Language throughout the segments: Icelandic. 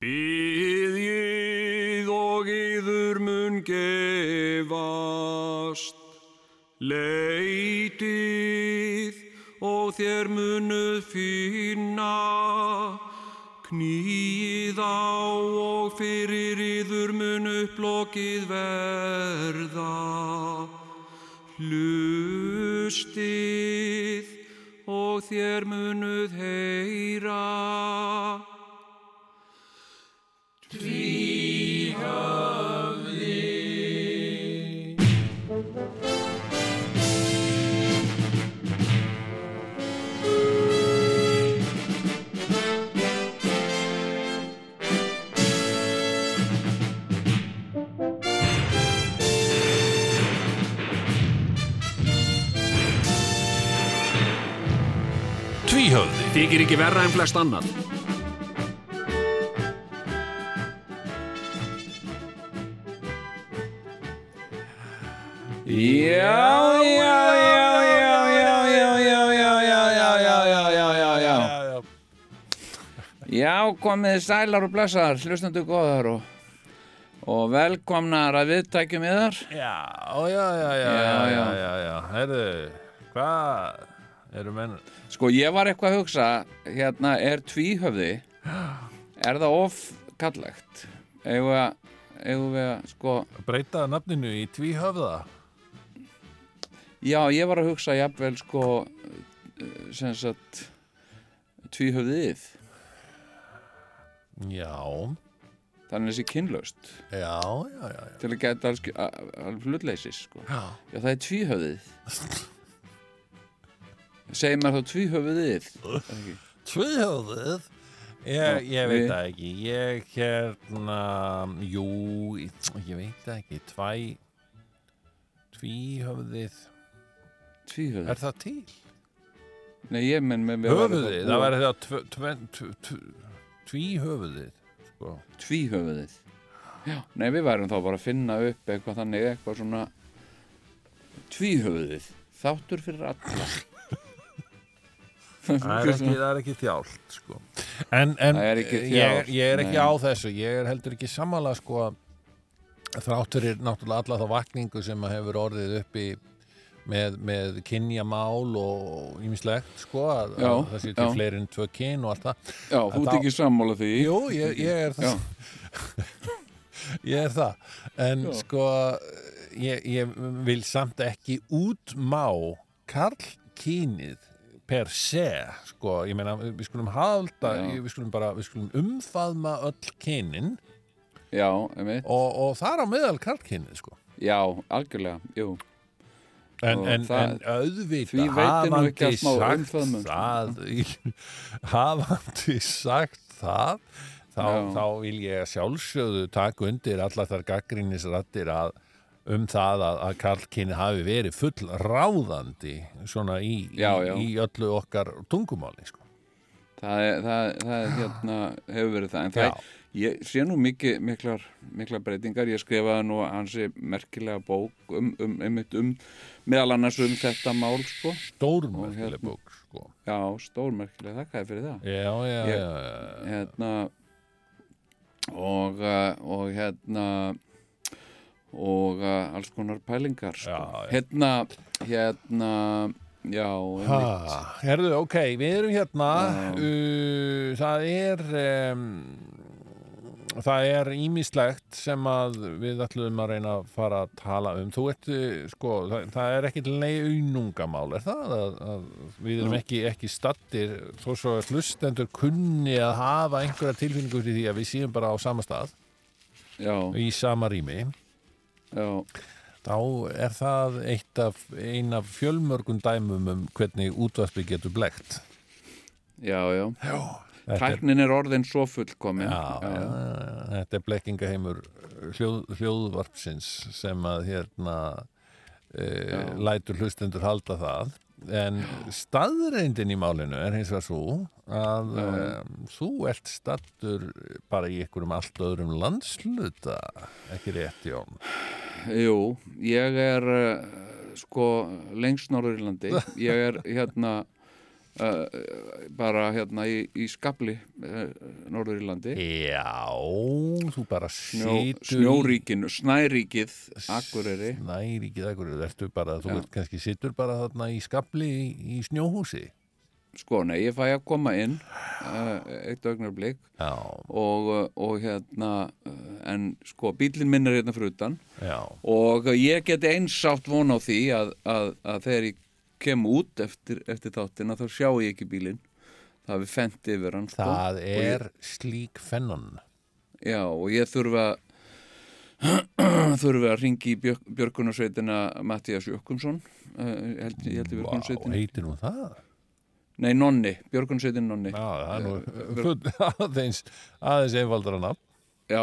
Býðið og yður mun gefast, leitið og þér munuð finna, knýð á og fyrir ekki verra en flest annað. Já, já, já, já, já, já, já, já, já, já, já, já, já, já, já. Já, komið sælar og blessaðar, hlustandu góðar og, og velkomnar að viðtækjum yðar. Já, já, já, já, Já, já, já. já, já, heyrðu, hvað eru menn, Sko, ég var eitthvað að hugsa, hérna, er tvíhöfði, er það of kallegt? Eigum við að, eigum við að, sko, breyta nafninu í tvíhöfða? já, ég var að hugsa jafnvel, sko, sem sagt, tvíhöfðið, Já, þannig þessi kynlaust. já, já, já, já. til að geta alls hlutleysis sko. Já, já það er tvíhöfðið segir maður þá ekki? tvíhöfðið? Ég, ég veit það ekki, ég hérna, jú, ég veit það ekki, tvæ, tvíhöfðið, tvíhöfðið, er það til? nei ég menn með Höfuðið, það væri það tv- tv- tv- tv- tvíhöfuðið, sko. tvíhöfðið já, nei við værum þá bara að finna upp eitthvað þannig, eitthvað svona tvíhöfðið þáttur fyrir alla Það er ekki, það er ekki þjált sko. en, en er ekki ég, þjált, ég er ekki nei. á þessu ég er heldur ekki sammála sko, þrátturir náttúrulega alla þá vakningu sem að hefur orðið uppi með, með kynjamál og ýmislegt sko, að, Já, að það sé til já. fleiri en tvö kyn og allt það já, þú ert ekki sammála því Jú, ég, ég er Já. það ég er það en Já. sko ég, ég vil samt ekki útmá karlkynið per se sko, ég meina við skulum halda, við skulum bara við skulum umfaðma öll kynin. Já, og, og það er á meðal karlkynið sko. Já, algjörlega jú, en, en, það- en að hafandi sagt sko. það hafandi sagt það þá, þá vil ég sjálfsögðu taka undir allar þar gaggrínisrattir að um það að, að karlkynni hafi verið full ráðandi svona í, Já, já. í, öllu okkar tungumáli sko. það, er, það, það er, hérna, hefur verið það en það, ég sé nú mikið, miklar, miklar breytingar, ég skrifaði nú hansi merkilega bók um, um, um, um meðal annars um þetta mál sko, stórmerkileg hérna- bók sko. já, stórmerkilega þakkaði fyrir það já, já, Ég- já, já. hérna og, uh, og hérna og uh, alls konar pælingar sko. Já, já. hérna hérna já, herðu, ok, við erum hérna uh, það er um, það er ímislegt sem að við ætlum að reyna að fara að tala um. Þú ert, uh, sko, það, það er ekki launungamál, er það? Að, að við erum ekki, ekki stattir þó svo að hlustendur kunni að hafa einhverja tilfinningu fyrir því að við séum bara á sama stað, já, í sama rými já, þá er það eitt af, ein af fjölmörgum dæmum um hvernig útvarpi getur blekt. Já, já. Er, tæknin er orðin svo fullkomin. Já, já, þetta er blekkingaheimur hljóð, hljóðvarpsins sem að hérna e, lætur hlustendur halda það en staðreindin í málinu er hins vegar svo að um, þú ert stattur bara í einhverjum allt öðrum landsluta ekki rétt, Jón? Jú, ég er uh, sko lengst Norðurlandi ég er hérna uh, bara hérna í, í skabli uh, Norður Írlandi. Já, þú bara situr snjóríkin, snæríkið Akureyri. Snæríkið Akureyri, ertu bara, þú Já. veit kannski situr bara þarna í skabli í, í snjóhúsi? Sko, nei, ég fæ að koma inn uh, eitt augnarblik og, og hérna en sko, bílinn minn er hérna fyrir utan. Já, og ég geti einsátt von á því að, að, að þegar ég kem út eftir, eftir þáttina þá sjá ég ekki bílinn. Það hafi fent yfir hann sko. það Og ég- er slík fennon. Já, og ég þurfa þurfa að ringi í björg, Björgunarsveitina Mattías Jökkumsson uh, ég held, ég held í Vá, Björgunarsveitin heitir nú það? Nei, Nonni, Björgunarsveitin Nonni. Já, það er nú Eh, aðeins, aðeins einfaldara nafn. Já,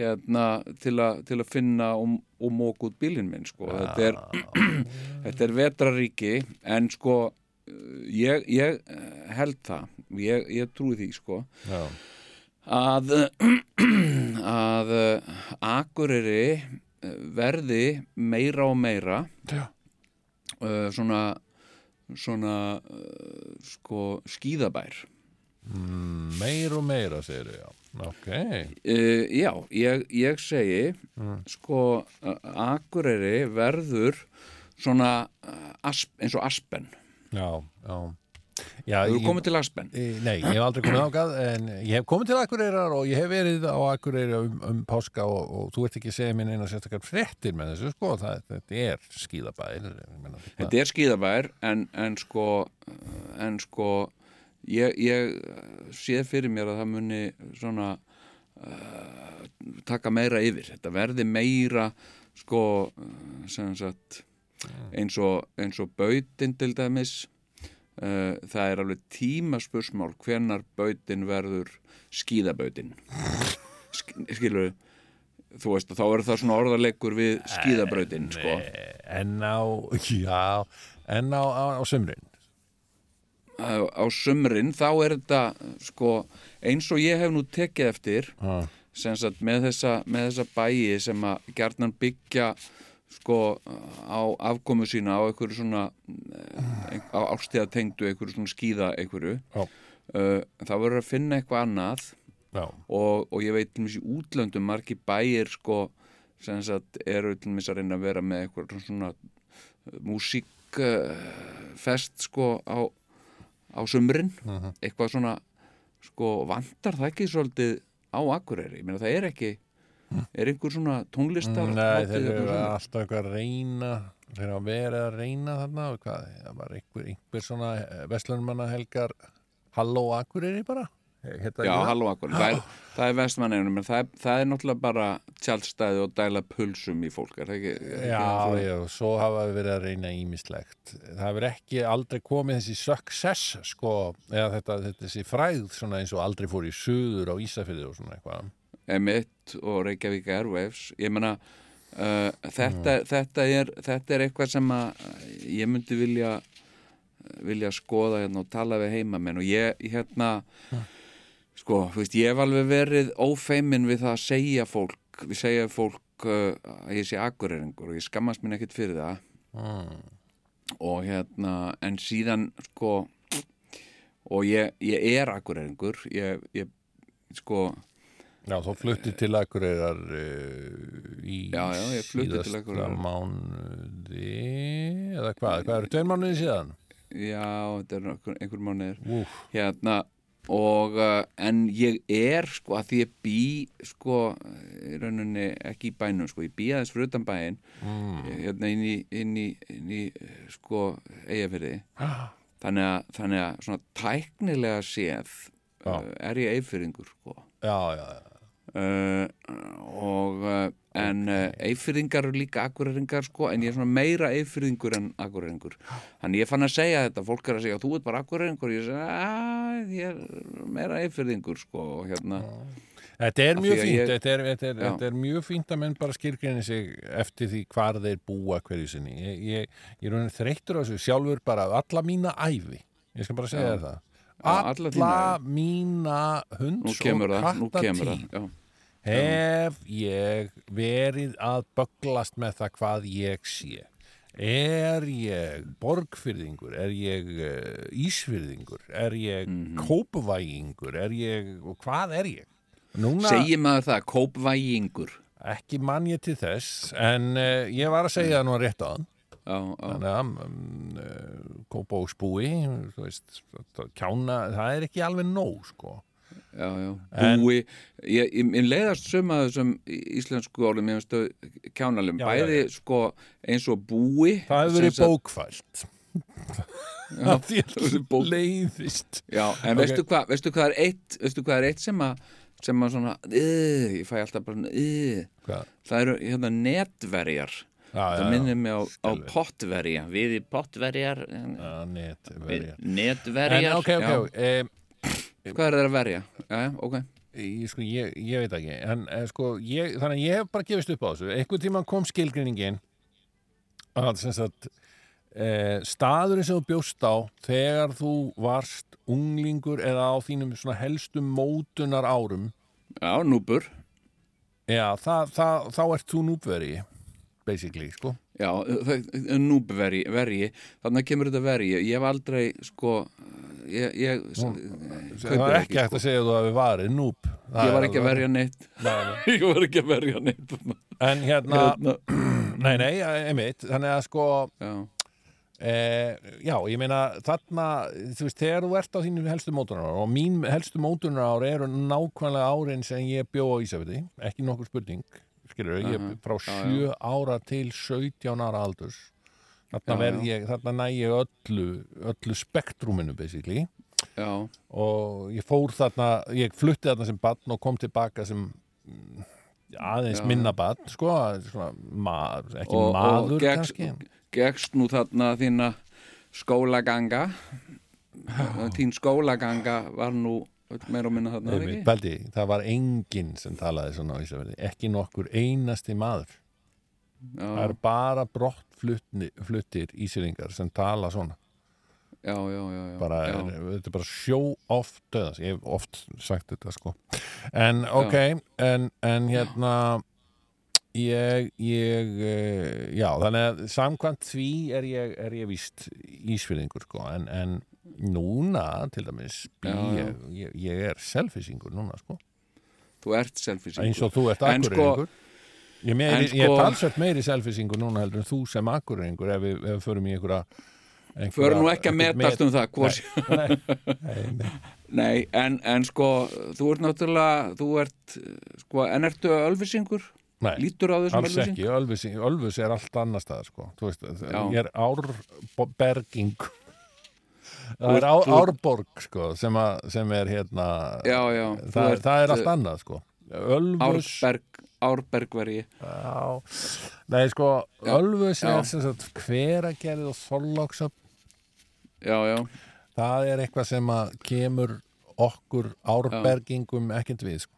hérna til, a, til að finna og, og móka út bílinn minn sko. þetta, er, þetta er vetraríki en sko ég, ég eh, held það. Ég, ég trúi því sko. Já, að að uh, Akureyri uh, verði meira og meira uh, svona svona uh, sko skíðabær. Mm, meir og meira segir já Ok, uh, já, ég, ég segi sko uh, Akureyri verður svona uh, asp, eins og Aspen. Já, já. Já, Þú ég, komið til Aspen? E, Nei, ég hef aldrei komið ágað en ég hef komið til Akureyrar og ég hef verið á Akureyri um, um páska og, og þú ert ekki að segja mér eina sérstakar fréttir með þessu sko, það, þetta er meina, Þetta er skíðabær en, en sko en sko ég, ég sé fyrir mér að það muni svona uh, taka meira yfir. Þetta verði meira sko sem sagt eins og, og bautin til dæmis. Uh, það er alveg tímaspursmál hvenar bautin verður skíðabautin. Sk skilur þú veist þá er það svona orðarleikur við skíðabrautin sko. En á, já en á, á, á sömrin á, sumrin þá er þetta sko eins og ég hef nú tekið eftir ah. sagt með þessa, með þessa bæi sem að gjarnan byggja sko á afkomu sína á einhverju svona eh, á ástíða tengdu einhverju svona skíða einhverju uh, þá verður að finna eitthvað annað og, og ég veit mér í útlöndum margir bæir sko sem sagt eru mér að reyna að vera með eitthvað svona músíkfest sko á, á sumrin. Eitthvað svona sko vantar það ekki svolítið á Akureyri, ég meina það er ekki er einhver svona tónlistar Nei, hátíð þeir eru alltaf eitthvað að reyna þeir eru að vera að reyna þarna það var einhver, einhver svona vestlunmanna helgar Halló Akureyri bara Hérna Já, ekki það? er, það er vestmanneginum en það það er náttúrulega bara tjálstæði og dæla pulsum í fólk er ekki, er ekki Já, svo- já, svo hafa við verið að reyna ímislegt. Það hefur ekki aldrei komið þessi success, sko, eða þetta, þetta þessi fræð svona eins og aldrei fór í suður á Ísafirði og svona eitthvað. Emitt og Reykjavík Airwaves ég meina uh, þetta, þetta, er, þetta er eitthvað sem að ég myndi vilja vilja skoða hérna og tala við heimamenn og ég hérna sko, þú veist, ég hef alveg verið ófeimin við það að segja fólk við segja fólk uh, að ég sé akureyringur og ég skammast mín ekkert fyrir það Mm. og hérna en síðan sko og ég, ég er akureyringur ég, ég sko Já, þú fluttir til Akureyrar uh, í Já, já, síðasta mánuði, eða hvað, hvað eru tveir mánuði síðan? Já, þetta er einhver, mánuðir hérna og uh, en ég er sko að því ég bý sko í rauninni ekki í bænum sko, ég bý aðeins fyrir utan bæin mm. hérna inn í, inn í, inn í eh, sko eigafyrði Ah. þannig að, þannig að svona tæknilega séð Já. uh, er ég eifyrðingur sko Já, já, já. Uh, og uh, en uh, eifyrðingar eru líka akureyringar sko, en ég er svona meira eifyrðingur en akureyringur. Þannig ég fann að segja þetta, fólk er að segja þú ert bara akureyringur, ég segi að ég er meira eifyrðingur sko, og hérna, Þetta er mjög fínt, ég- þetta, er, þetta, er, þetta er mjög fínt að menn bara skilgrinni sig eftir því hvar þeir búa hverju sinni. Ég, ég, ég er þreyttur á þessu sjálfur bara alla mína ævi. Ég skal bara segja Já. það. Alla Alla mína nú hunds kemur og það hef ég verið að bögglast með það hvað ég sé. er ég borgfyrðingur, er ég uh, ísfyrðingur, er ég Mhm. kópvægingur, er ég, og hvað er ég? Núna, Segir maður það, kópvægingur ekki mann ég til þess, en uh, ég var að segja það nú rétt á hann, Já, já, þannig að um, uh, kópáksbúi, þú veist, kjána, það er ekki alveg nóg, sko. Já, já En- Búi, ég, ég, leiðast suma þessum íslensku orðum kjánalum, Já, bæði sko eins og búi Það hefur verið bókfælt. Það verið bók- leiðist. Já, en Ok. veistu hvað, veistu hvað er eitt veistu hvað er eitt sem að sem að svona, uh, ég fæ alltaf bara uh, Hvað? það eru hérna netverjar Já, það já, minnir mig á, á pottverja við í pottverjar Já, net, við verja. netverjar En ok, ok, já. ok. Hvað er það að verja? Já, ok. Ég, sko, ég, ég veit ekki en eh, sko, ég, þannig að ég hef bara gefist upp á þessu. Einhvern tímann kom skilgrinningin að sem sagt e, staðurinn sem þú bjóst á þegar þú varst unglingur eða á þínum helstu mótunar árum Já, núbur já, það, það, þá ert þú núbveri basically, sko Já, núbverji, verji þannig kemur þetta verji. Ég hef aldrei, sko ég, ég það kaupi er ekki hægt að segja að þú hafi varið núb Það ég var ekki að verja neitt. Nei, nei. ég var ekki að verja neitt en hérna, Hérna, nei, nei, einmitt. Þannig að sko já, Eh, já, ég meina þarna, þú veist, þegar þú ert á þínu helstu mótunar og mín helstu mótunar eru nákvæmlega árin sem ég bjó á Ísafjörði, ekki nokkur spurning skilur, ég Aha, frá já, sjö ára til 17 ára aldurs. Þarna ég, þarna næ ég öllu öllu spektruminu basically. Já, og ég fór þarna, ég flutti þarna sem barn og kom tilbaka sem mm, aðeins Já. minna barn, sko svona, ma ekki Og- og maður gegst- kannski gegst nú þarna þína skólaganga. Þín skólaganga var nú ekki? Baldi, það var enginn sem talaði svona á Ísafjörði, ekki nokkur einasti maður. Það Já, eru bara brott fluttir Ísfjörðingar sem tala svona. já, já, já, já, Bara, er, þetta er bara show off döðas. Ég hef oft sagt þetta, sko. En, ok, en, en hérna, ég, ég, eh, já, þannig að samkvæmt því er ég, er ég víst Ísfjörðingur, sko, en, en núna, til dæmis, ég, ég, ég er selfisingur núna, sko. þú ert selfisingur eins og þú ert En sko- ég, en ég er sko- talsvert meiri selfisingur núna heldur en þú sem akkurreiningur ef við, ef við förum í einhverja Förum nú ekki að metast um það hvort, nei, nei, nei. Nei, en, en sko þú ert náttúrulega, þú ert sko, en ertu ölfisingur? nei. Lítur á þessum alls ekki, Ölfus, Ölfus er allt annar staðar sko. Veist, ég er árberging það er á, árborg sko, sem, að, sem er hérna Já, já, það, ert, það er allt annað sko. Ölfus. Árberg, Árbergverji. Já, nei sko Já, Ölfus er sem sagt hveragerð og þorlóksöp Já, já, það er eitthvað sem að kemur okkur árbergingum ekkert við sko.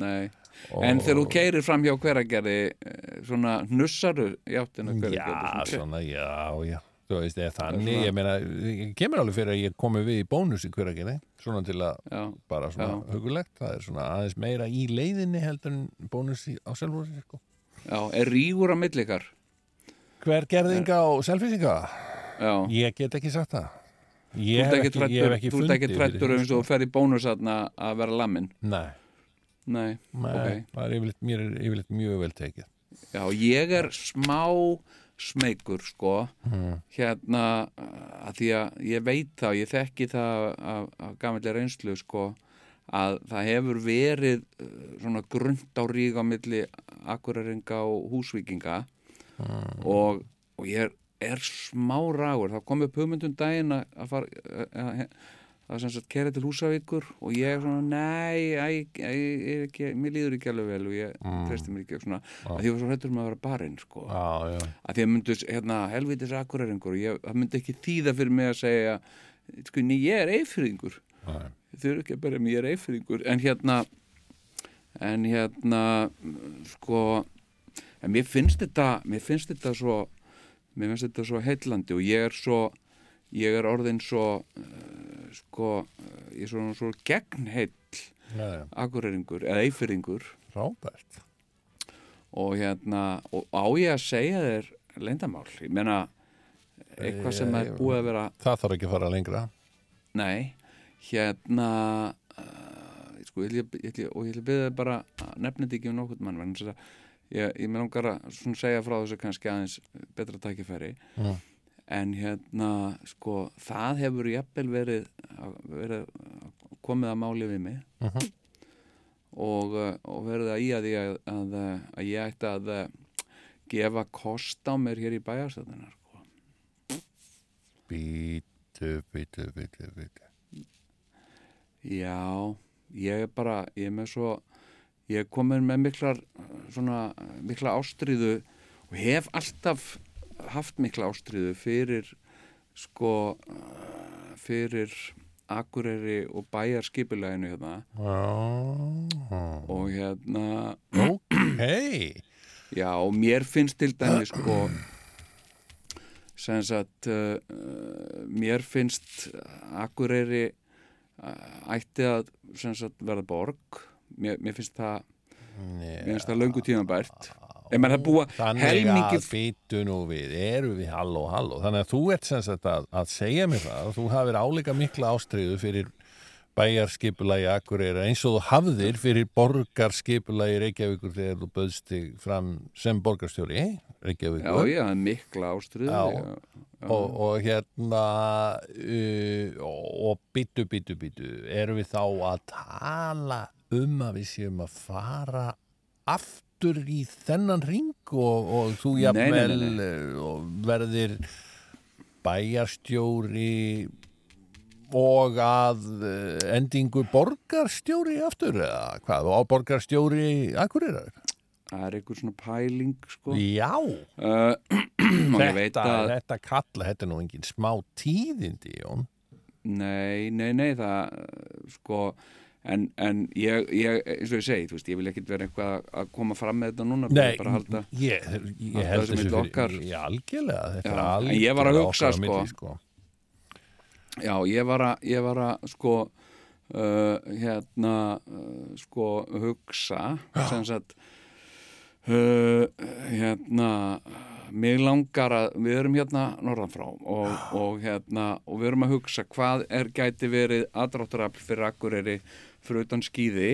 nei. Og- En þegar þú keirir fram hjá hveragerði eh, svona hnussaru í áttina já, hveragerði? svona, já, já þú veist, eða þannig, svona- ég meina ég kemur alveg fyrir að ég komi við í bónus í hveragerði, svona til að Já, bara svona hugulegt, það er svona aðeins meira í leiðinni heldur en bónus í, á selvfósi sko. já, er rígur á millikar hver gerðinga og selfisinga Já, ég get ekki sagt það. Ég hef ekki ekki, ég hef trættur ekki þú ert ekki fundið trættur fyrir eins og þú ferð í bónus þarna að vera lammin nei, Nei, nei Ok. það er er yfirleitt mjög vel tekið. Já, ég er smá smeykur sko. Hmm. hérna að því að ég veit það, ég þekki það af, af gamalli reynslu sko að það hefur verið uh, svona grund á rík á milli akkuraringa og húsvíkinga. Og, og ég er, er smá rágur, það kom upp hugmyndum daginn að að fara að, að, að sem sagt kera til Húsavíkur og ég er svona, nei, æ, æ, æ, ekki, mér líður ekki alveg vel og ég mm. treysti mér ekki. Svona, að því ég var svo hrættur með að vera barinn sko. Já, já, að því að myndu, hérna, helvitis akkuraringur og ég, það myndi ekki þýða fyrir mig að segja sko, ný, ég er eifyrðingur Nei. þau eru ekki að berja mig, ég er eifyrðingur en hérna en hérna sko en mér finnst þetta mér finnst þetta svo mér finnst þetta svo heillandi og ég er svo ég er orðin svo uh, sko, uh, ég er svo, svo gegnheill akkuraringur eða eifyrðingur Rábært og hérna og á ég að segja þér leyndamál ég meina eitthvað sem er búið að vera það þarf ekki að fara lengra. Nei, hérna uh, sko, ég, ég, og ég vil byrja bara að nefna þetta ekki um nokkuð mann vegna þess að ég, ég með langar að svona segja frá þessu kannski aðeins betra tækifæri. Mm. En hérna sko það hefur jafnvel verið, verið komið að máli við mig Mhm. og, uh, og verið að í að, ég, að, að, ég ætti að uh, gefa kost á mér hér í bæjarstöðunar sko. Bítu, bítu, bítu, bítu Já, ég er bara, ég er með svo, ég er komin með miklar, uh, svona, uh, mikla ástriðu og hef alltaf haft mikla ástriðu fyrir, sko, fyrir akureyri og bæjarskipuleginu hérna. Já, og hérna, ok. Já, og mér finnst til dæmi, sko, sem sagt, uh, uh, mér finnst akureyri uh, ætti að, sem sagt, verða borg, mér, mér finnst það, mér finnst það löngu tímabært ef maður það búa Þannig helmingi að býtu nú við, eru við halló, halló. Þannig að þú ert sem sagt að, að segja mér það að þú hafir áleika mikla ástriðu fyrir bæjarskipulagi Akureyra eins og þú hafðir fyrir borgarskipulagi Reykjavíkur þegar þú böðst þig fram sem borgarstjóri já, Reykjavíkur já, mikla ástriðu Já. já. og, og hérna uh, og býtu, býtu, býtu erum við þá að tala um að við séum að fara aftur í þennan ring og, og þú jafnvel eh, verðir bæjarstjóri og að eh, endingu borgarstjóri aftur eða hvað, og á borgarstjóri Akureyrar? það er einhver svona pæling sko. Já, uh, þetta, að þetta kalla, þetta er nú engin smá tíðindi, Jón. nei, nei, nei, það sko en, en ég, ég, eins og ég segi þú veist, ég vil ekkit vera eitthvað að koma fram með þetta núna Nei, bara halda ég, ég held þessu fyrir, okkar. já, algjörlega, þetta Já, er en algjörlega ég var að hugsa, sko. milli, sko. Já, ég var að, ég var að sko uh, hérna uh, sko hugsa sem sagt uh, hérna mig langar að, við erum hérna norðan frá og, og hérna og við erum að hugsa hvað er gæti verið aðdrátturafl fyrir Akureyri fyrir utan skýði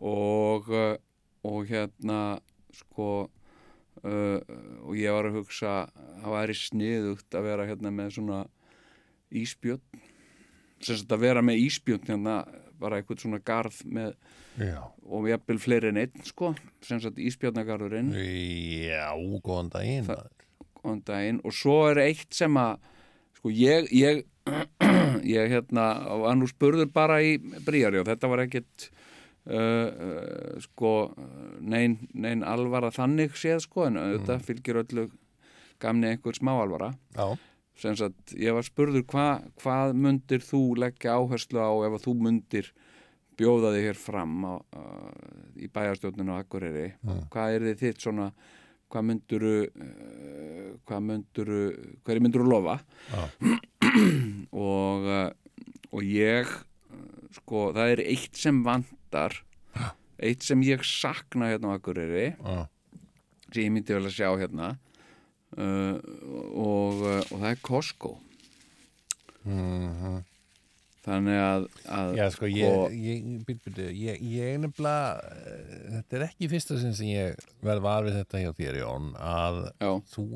og uh, og hérna sko uh, og ég var að hugsa það væri sniðugt að vera hérna með svona íspjöld sem sagt að vera með íspjöld hérna bara eitthvað svona garð með Já. og jafnvel fleiri en einn sko sem sagt íspjöldnagarðurinn Já, góðan daginn. Maður. góðan daginn og svo er eitt sem að sko ég ég, ég hérna var nú spurður bara í Bríari og þetta var ekkit uh, uh, sko nein, nein alvara þannig séð sko en auðvitað fylgir öllu gamni einhver smá alvara. Já, sem sagt ég var spurður hva, hvað mundir þú leggja áherslu á ef þú mundir bjóða þig hér fram á, í bæjarstjórninu á Akureyri? Hvað er þið þitt svona hvað mynduru uh, hvað mynduru hverju mynduru lofa? Já. og uh, og ég uh, sko það er eitt sem vantar. Eitt sem ég sakna hérna á Akureyri. Já, sem ég myndi vel að sjá hérna. Uh, og, og það er Costco. Mhm. þannig að, að já sko, ég, ég, být, být, ég, ég nefnilega, eh, þetta er ekki fyrsta sinn sem ég verð var við þetta hjá þér, Jón, að já, þú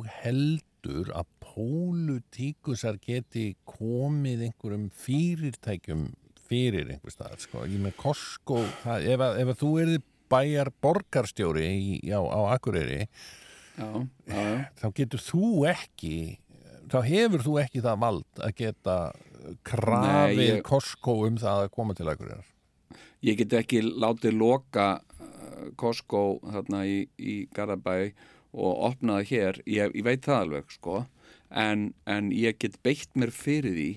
heldur að pólutíkusar geti komið einhverjum fyrirtækjum fyrir einhver stað, sko, ég með Costco, það, ef, að, ef að þú erði bæjar borgarstjóri í, á, á Akureyri, já, já, já. þá getur þú ekki þá hefur þú ekki það vald að geta krafið Nei, ég- Costco um það að koma til Akureyrar ég get ekki látið loka uh, Costco þarna í, í Garabæ og opna það hér, ég, ég veit það alveg sko, en, en ég get beitt mér fyrir því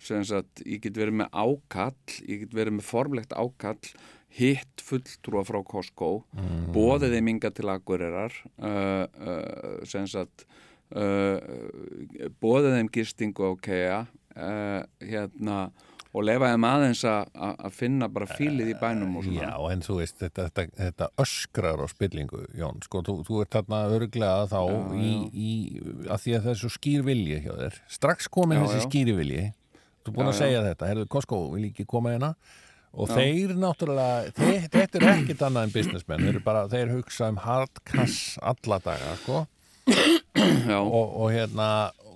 sem sagt, ég get verið með ákall ég get verið með formlegt ákall hitt fulltrúa frá Costco mm. bóðið þeim inga til uh, uh, sem sagt uh, bóðið þeim gistingu á KEA uh, hérna og leifa þeim aðeins að- finna bara fílið í bænum og svona. Já, en þú veist, þetta, þetta, þetta öskrar á spillingu, Jón, sko, þú, þú ert þarna örglega þá í, í, að því að það er svo skýr vilji hjá þér, strax komin Já, þessi já. skýri vilji, þú er búin Já, að já. segja þetta, herðu, Costco vil ekki koma hérna? Og þeir náttúrulega, þeir, þetta er ekkit annað en businessmenn, þeir eru bara, þeir hugsa um hardcash alla daga, sko, Já, og, og hérna,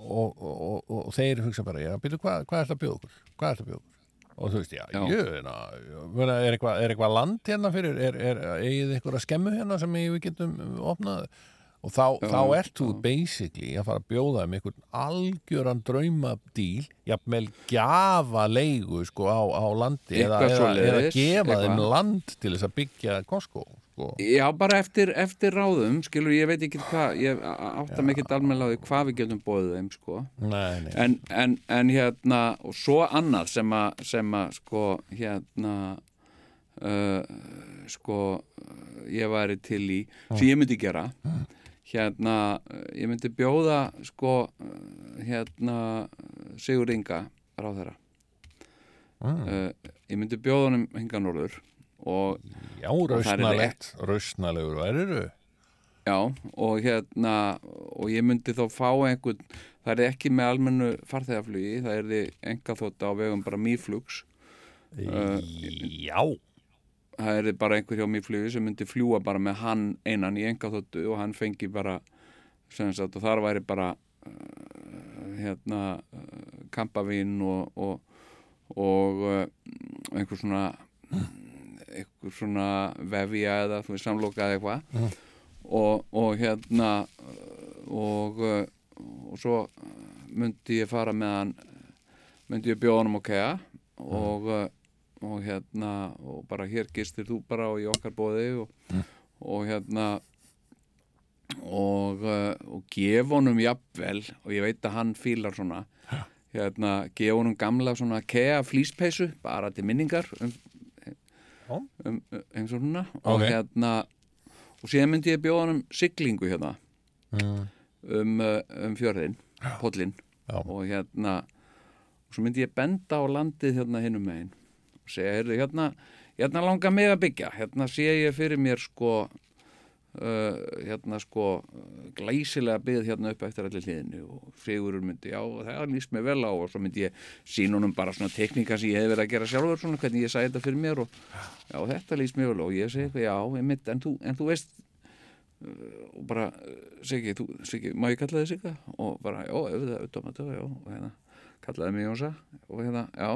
og, og, og, og þeir hugsa bara, já, byrju, hvað, hvað er þetta okkur? Hvað er þetta okkur? Og þú veist, já, Já. Jöna, er, eitthvað, er eitthvað land hérna fyrir, er, er eigið eitthvað skemmu hérna sem við getum opnað? Og þá, Já, þá ert þú basically að fara að bjóða um einhvern algjöran draumadíl, jafnvel gjafa leigu sko á, á landi eða, eða, eða gefa þeim land til þess að byggja Costco. Sko. Já, bara eftir, eftir ráðum, skilur, ég veit ekki hvað, ég átta mig ekki almennilega á því hvað við getum bóðið þeim, sko. Nei, nei. En, en, en hérna, og svo annað sem að, sem að, sko, hérna, uh, sko, ég væri til í, sem ég myndi gera, hérna, ég myndi bjóða, sko, hérna, Sigur Inga, ráð þeirra. Mm. Uh, ég myndi bjóða honum hinga norður og Já, rausnalegt, rausnalegur væriru. Já, og hérna og ég myndi þá fá einhvern það er ekki með almennu farþegaflugi það er þið enga þótt á vegum bara mýflugs Uh, Já, það er bara einhver hjá mýflugi sem myndi fljúa bara með hann einan í enga þóttu og hann fengi bara sagt og þar væri bara uh, hérna uh, kampavín og og, og einhver svona einhver svona vefja eða þú veist samlokaði eitthvað. Og, og hérna uh, og, uh, og svo uh, myndi ég fara með hann myndi ég bjóða honum á kea og, uh, og hérna og bara hér gistir þú bara og í okkar bóði og, og hérna og, uh, og gef honum jafnvel og ég veit að hann fílar svona hérna, gef honum gamla svona kea flýspeysu bara til minningar um. Um, um, eins og svona og hérna og síðan myndi ég bjóða honum siglingu hérna. Mm. um, uh, um fjörðin, pollin Já. og hérna og svo myndi ég benda á landið hérna hinnum megin. Og segja, heyrðu, hérna hérna langar mig að byggja, hérna sé ég fyrir mér sko uh, hérna sko glæsilega byggð hérna upp eftir allir hliðinu og Sigurur myndi, já, það líst mér vel á og svo myndi ég sín honum bara svona teknika sem ég hef verið að gera sjálfur svona, hvernig ég sagði þetta fyrir mér og já, þetta líst mér vel á. Og ég segi eitthvað, já, ég mitt, en þú, en þú veist uh, og bara, uh, Siggi, þú, Siggi, má ég kalla þig Sigga? Og bara, já, auðvitað, auðvitað, auðvitað, já, og hérna, kallaði mig Jónsa, og hérna, já,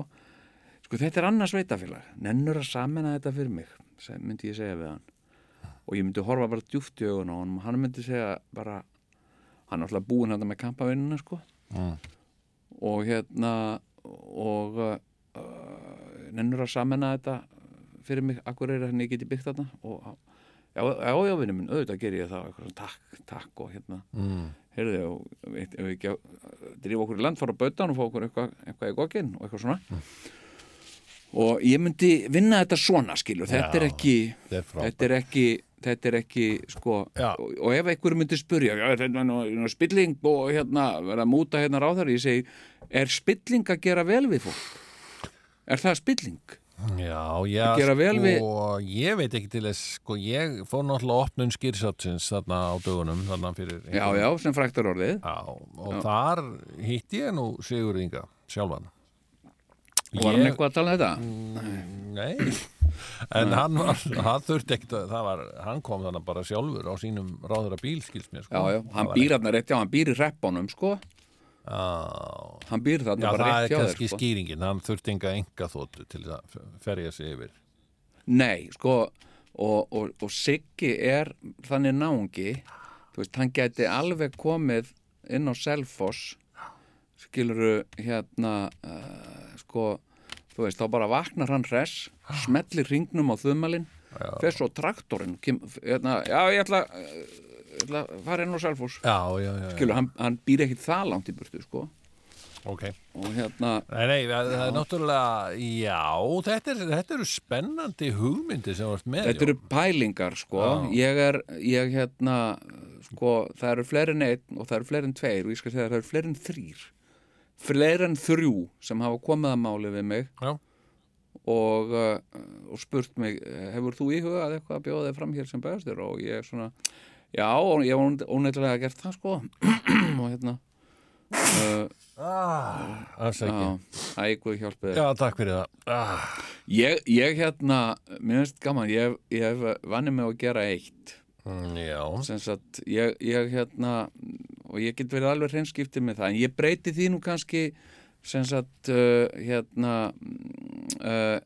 sko, þetta er annars veitafélag, nennur að samena þetta fyrir mig, myndi ég segja við hann, og ég myndi horfa bara djúft í augun á hann, og hann myndi segja bara, hann er alltaf búinn þetta með kampavinnuna, sko, Mm. og hérna, og uh, nennur að samena þetta fyrir mig, akkur er henni geti byggt þarna, og já, já, já, vinnu minn, auðvitað ger ég það, svona takk, takk, og hérna, Mm. heyrðu, veit, ef við ekki að drífa okkur í land, fara á bautan og fá okkur eitthvað, eitthvað í gokkinn og eitthvað svona og ég myndi vinna þetta svona skilur, þetta er Já, ekki þetta er þetta er ekki þetta er ekki, sko, Já. og, og ef einhver myndi spurja, já, þetta er nú, nú spilling og hérna, verða að múta hérna ráðar ég segi, er spilling að gera vel við fólk? Er það spilling? Já, já, Að gera vel sko, við- ég veit ekki til þess, sko, ég fór náttúrulega opnun skýrsátsins þarna á dögunum, þarna fyrir... Já, já, sem fræktar orðið Já, og þar hitti ég nú Sigur Inga sjálfan. Var hann eitthvað að tala um þetta? Nei, en hann var, hann þurfti ekkert að, það var, hann kom þannig bara sjálfur á sínum ráðura bíl, skils mér, sko. Já, já, hann Það býr hann rétt, já, hann býr í reppunum, sko. Já, hann býr þarna já bara það er rétt hjá þér, kannski sko. skýringin, hann þurfti enga enga þóttu til að ferja sig yfir. Nei, sko og, og, og Siggi er þannig náungi. Þú veist, hann gæti alveg komið inn á Selfoss skiluru hérna uh, sko, þú veist, þá bara vaknar hann hress, smellir hringnum á þumalinn, fer svo á traktorinn kem, hérna, já, ég ætla ég ætla að fara inn á Selfoss. Já, já, já, já. skilur, hann, hann býr ekkit það langt í burtu, sko. Ok. og hérna, Nei, nei, það það er náttúrulega, já, þetta, er, þetta eru spennandi hugmyndi sem vart með. Þetta eru pælingar sko. Ég er, ég hérna sko, það eru fleiri en einn og það eru fleiri en tveir og ég skal segja að það eru fleiri en þrýr fleiri en þrjú sem hafa komið að máli við mig og, uh, og spurt mig hefur þú íhugað eitthvað að bjóða þig fram hér sem bæðastur og ég er svona já, og ég var óneittlega gert það sko. Og hérna Afsækki. já, ægur hjálpið Já, takk fyrir það. Ah. ég, ég hérna, mér finnst gaman ég, ég hef vannið mig að gera eitt. Mm, Já, sem sagt, ég, ég hérna og ég get verið alveg hreinskiptið með það. En ég breyti því nú kannski sem sagt uh, hérna uh,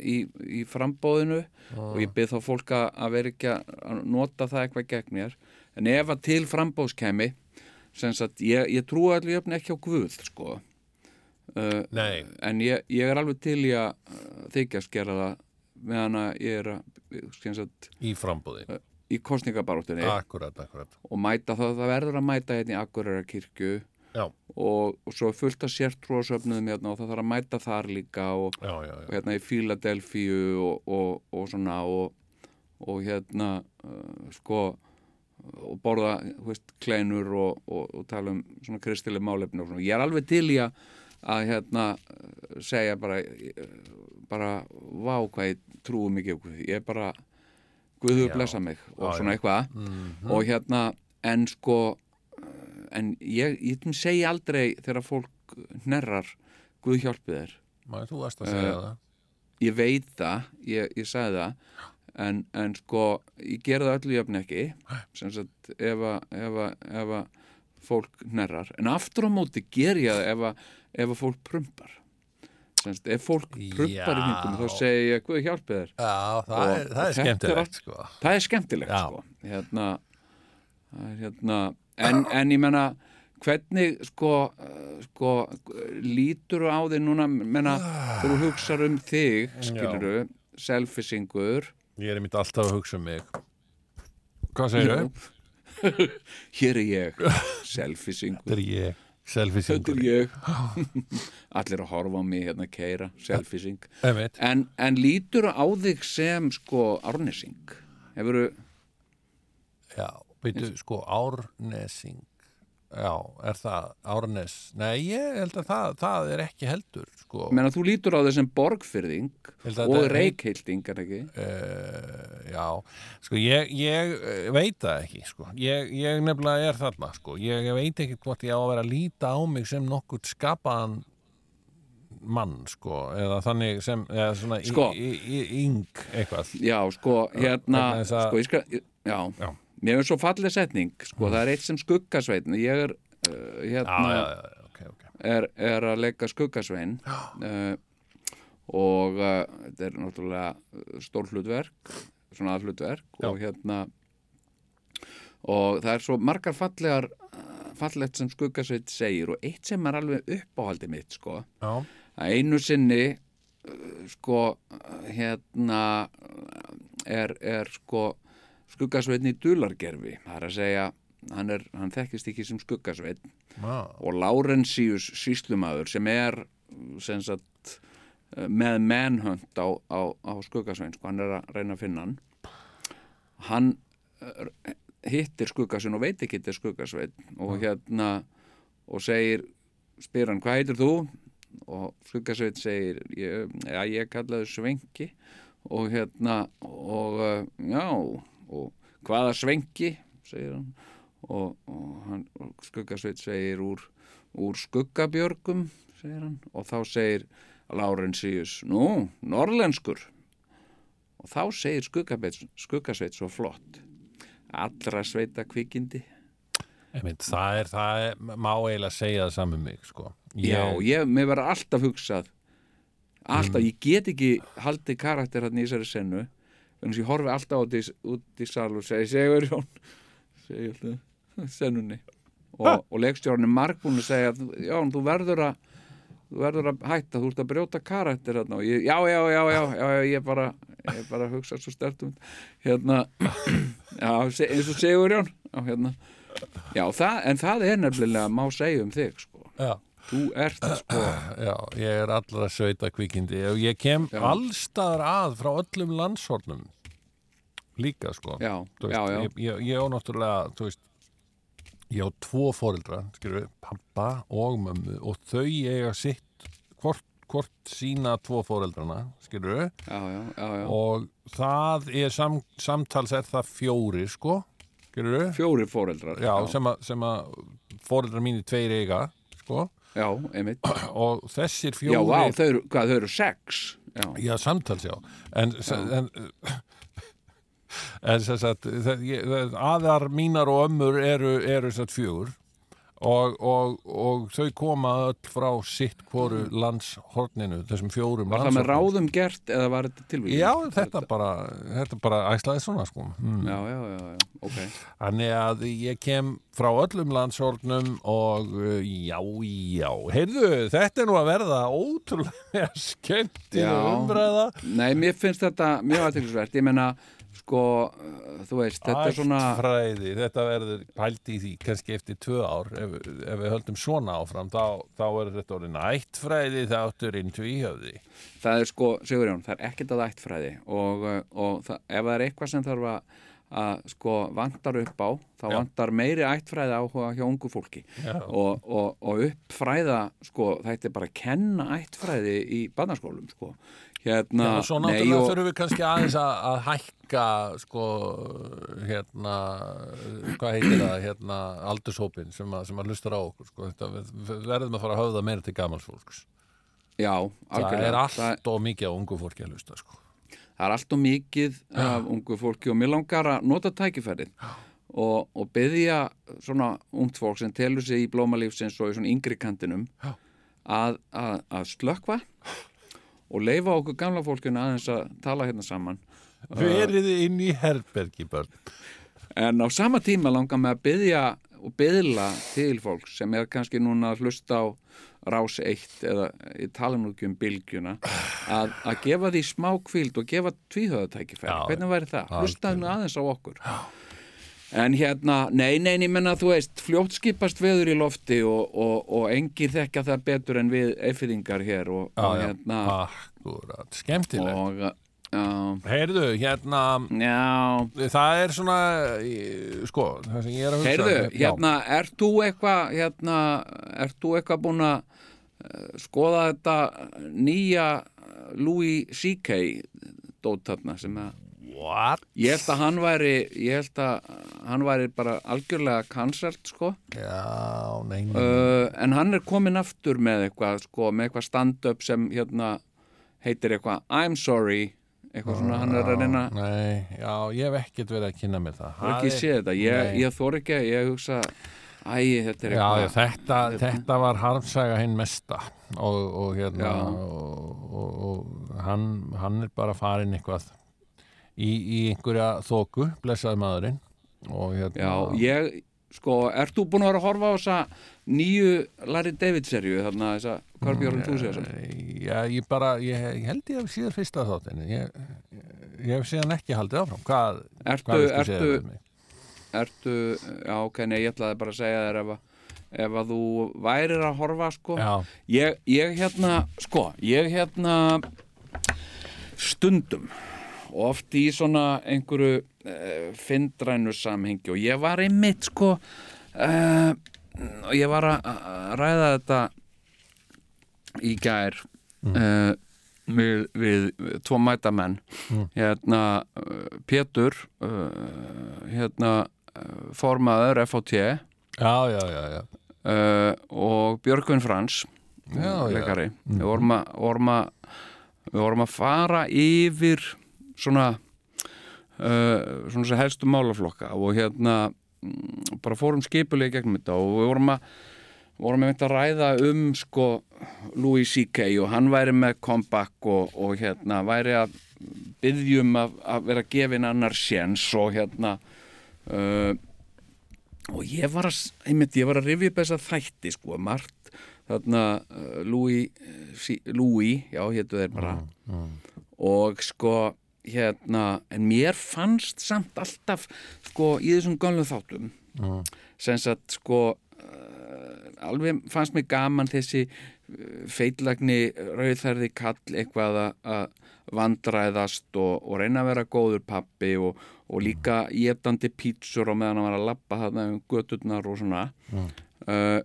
í, í frambóðinu og ég byrð þá fólk að að vera ekki að nota það eitthvað gegn mér. En ef að til frambóðskemi sem sagt, ég, ég trúi allir jöfn ekki á Guð sko. Uh, en ég, ég er alveg til í að uh, þykjast gera það meðan að ég er að, sem sagt, Í frambúði í kostningabaróttunni Akkurat, akkurat. Og mæta það, það verður að mæta hérna í Akureyra kirkju. Og, og svo fullt af sértrúasöfnuðum hérna og það þarf að mæta þar líka og, já, já, og já. hérna í Fíladelfíu og, og, og svona og, og hérna uh, sko og borða, veist, kleinur og, og, og tala um svona kristileg málefni og svona. Ég er alveg til í að að hérna segja bara bara, vá hvað ég trúi mikið ég er bara Guður Já. blessa mig og Já, svona eitthvað. Mhm. og hérna, en sko en ég, ég segi aldrei þegar fólk hnerrar Guð hjálpi þér. Má, Þú varst að segja það. ég veit það, ég, ég sagði það en, en sko ég gera það öllu jöfn ekki. Sem sagt ef að, ef að, ef að fólk hnerrar, en aftur á móti ger ég það ef að, ef að fólk prumpar sem sagt, ef fólk prumpar í Já. hingum þá segi ég, Guð hjálpi þér. Já, það er, það er skemmtilegt sko. það er skemmtilegt sko. Hérna, hérna en, en ég menna hvernig sko, uh, sko lítur á þig núna? Menna, þú hugsar um þig skiluru, selfisingur Ég er mitt alltaf að hugsa um mig. Hvað segir þau? hér er ég selfisingur, Þetta er ég þetta Selfisingur er ég. Allir að horfa á mig hérna keira selfising, Einmitt. en, en lítur á þig sem sko árnesing? Hefur Já, veitu, sko, Árnesing Já, er það Árnes? Nei, ég held að það, það er ekki heldur, sko. Menna þú lítur á þig sem borgfyrðing og er- reikheilding er ekki? Uh, Já, sko, ég, ég eh, veit það ekki, sko. Ég, ég nefnilega er þarna, sko. Ég veit ekki hvort ég á að vera að líta á mig sem nokkurt skapaðan mann, sko, eða þannig sem, eða svona í- Sko. í, í, yng eitthvað. Já, sko, hérna sko, ég skal, já, Já. Mér er svo fallið setning sko, það er eitt sem skuggasveinn. Ég er, uh, hérna já, já, ok, ok. Er, er að leika skuggasveinn uh, og uh, þetta er náttúrulega stór hlutverk svona aðhlutverk og hérna og það er svo margar fallegar fallegt sem skuggasveit segir og eitt sem er alveg uppáhaldi mitt sko. Já, að einu sinni uh, sko uh, hérna uh, er, er sko skuggasveitn í dulargerfi það er að segja hann, er, hann þekkist ekki sem skuggasveitn já, og Laurentius síslumadur sem er sem sagt uh, með manhunt á, á, á skuggasveitn sko, hann er að reyna að finna hann. Hann uh, hittir skuggasveitn og veit ekki er skuggasveitn og hérna og segir, spyr hann hvað heitir þú? Og skuggasveit segir ég, já, ég kallaði Svenki. Og hérna og uh, já, og hvaða Svenki segir hann og, og, hann, og skuggasveit segir úr, úr skuggabjörgum segir hann og þá segir Laurentius, nú, norlenskur og þá segir skuggasveit, svo flott. Allra sveita kvikindi einmitt, það er, það er, má eiginlega segja það saman mig, sko. Já, ég, mér verður alltaf hugsað alltaf, ég get ekki haldið karakter hann í þessari sennu þannig að ég horfi alltaf út í, út í sal og segi, segur Jón segi alltaf, sennunni. Og, og leikstjórn er margbúin að segja Jón, þú verður að þú verður að hætta, þú ert að brjóta karakter hérna og ég, já, já, já, já, já, já ég bara, ég bara hugsa svo stert um hérna já, eins og segur Jón já, hérna. Já, það, en það er nefnilega má segja um þig, sko. Já, Þú ert sko. já, ég er allra sveita kvikindi. Og ég kem Já. allstaðar að frá öllum landshornum líka, sko. Já, veist, já, Ég, ég, ég á náttúrulega, þú veist ég á tvo fóreldra, skilur pappa og mömmu og þau eiga sitt hvort, hvort sína tvo fóreldrana, skilur og það er sam, samtals er það fjóri, sko skilur Fjóri fóreldrar sem að, sem að fóreldra mínir tveir eiga, sko já, einmitt. Og þessir Já, fjóri vá, þau eru, hvað, þau eru sex? Já, Já, samtals, já. En, en, en sem sagt, það- ég- það- aðar mínar og ömmur eru, eru fjögur og, og, og þau koma öll frá sitt hvoru landshorninu, þessum fjórum var það með ráðum gert eða var þetta tilvíð? Já, þetta bara, þetta bara æslaði svona, sko. Mm. Já, já, já, já, ok Þannig að ég kem frá öllum landshornum og uh, já, já, heyrðu, þetta er nú að verða ótrúlega skemmtileg Já. umræða. Nei, mér finnst þetta mjög aðtilsvert Ég meina, sko, uh, þú veist, þetta er svona Ættfræði, þetta verður pældi í því kannski eftir tvö ár ef, ef við höldum svona áfram þá, þá er þetta orðin ættfræði þátturinn tvíhöfði það er sko, Sigurjón, það er ekkert að ættfræði og, uh, og það, ef það er eitthvað sem þarf að að sko vantar upp á þá Já. vantar meiri ættfræði áhuga hjá ungu fólki og, og, og uppfræða sko, þetta er bara að kenna ættfræði í barnaskólum sko. Hérna, Já, svo náttúrulega og- þurfum við kannski aðeins að, að hækka sko hérna hvað heitir það, hérna aldurshópin sem að, sem að lustar á okkur sko. við, við verðum að fara að höfða meira til gamals fólks já, það algjörlega. er það, allt og mikið á ungu fólki að lusta sko. það er allt og mikið af ungu fólki og mér langar að nota tækifærið og, og byggja svona ungt fólk sem telur sig í blómalífsins og í svona yngri kantinum að, að slökva og leifa okkur gamla fólkinu aðeins að tala hérna saman. Verið inn í herbergi börn. En á sama tíma langar mig að byggja og byggla til fólk sem er kannski núna að hlusta á rás eitt eða í tala nú ekki um bylgjuna að, að gefa því smá kvíld og gefa tvíhöðatækifæri Já, hvernig væri það? Hlusta nú aðeins á okkur en hérna, nei, nei, ég menna þú veist, fljótt skipast veður í lofti og, og, og engir þekka það betur en við eifirðingar hér og, og hérna akkurat, skemmtilegt og já, heyrðu, hérna já það er svona sko, það sem ég er að hugsa Heyrðu, Já. hérna, ert þú eitthvað hérna, ert þú eitthvað búin að uh, skoða þetta nýja Louis C.K. dót þarna sem að What? ég held að hann væri ég held að hann væri bara algjörlega cancelled sko. Já, nei, nei. uh, en hann er komin aftur með eitthvað sko, með eitthvað stand-up sem hérna heitir eitthvað I'm sorry eitthvað svona, hann er að reyna Nei, já, ég hef ekkert verið að kynna mér það. Það er ekki Það séð þetta, ég, ég þór ekki að ég hugsa æ, þetta er eitthvað já, þetta, þetta var harmsaga hinn mesta og, og hérna og, og, og hann, hann er bara farin eitthvað í, í einhverja þóku, blessaði maðurinn og hérna Já, ég, sko, ert þú búin að vera að horfa á þessa nýju Larry David serju, þarna þessa Körbjörn mm, Túsíðarsson? Já, ég bara, ég, ég held ég hef síðan fyrsta þáttinni ég, ég hef síðan ekki haldið áfram Hvað, Ertu, hvað viltu segja ertu, við mig? ertu, já, ok, nei, ég ætlaði bara að segja þér ef að ef að þú værir að horfa, sko ég, ég hérna, sko, ég hérna stundum og oft í svona einhverju uh, fyndrænu samhengi og ég var einmitt sko uh, og ég var að ræða þetta í gær uh, við, við tvo mætamenn hérna uh, Pétur hérna formaður FOT já, já, já, og Björgvin Frans leikari. Við vorum að, vorum að við vorum að fara yfir svona uh, svona sem helstu málaflokka og hérna mm, bara fórum skipulega gegnum þetta og við vorum að vorum að að ræða um sko Louis C.K. og hann væri með comeback og, og hérna væri að byggjum að, að vera gefin annar séns og hérna uh, og ég var að, einmitt, ég var að rifja upp þessa þætti sko, margt þarna uh, Louis, sí, Louis já, hétu þeir bara og sko, hérna en mér fannst samt alltaf sko, í þessum gamlu þáttum sem sagt, sko uh, alveg fannst mér gaman þessi feitlagni rauðþærði kall eitthvað að- að vandræðast og, og reyna að vera góður pappi og, og líka getandi pítsur og meðan hann var að labba þarna um göturnar og svona. Uh,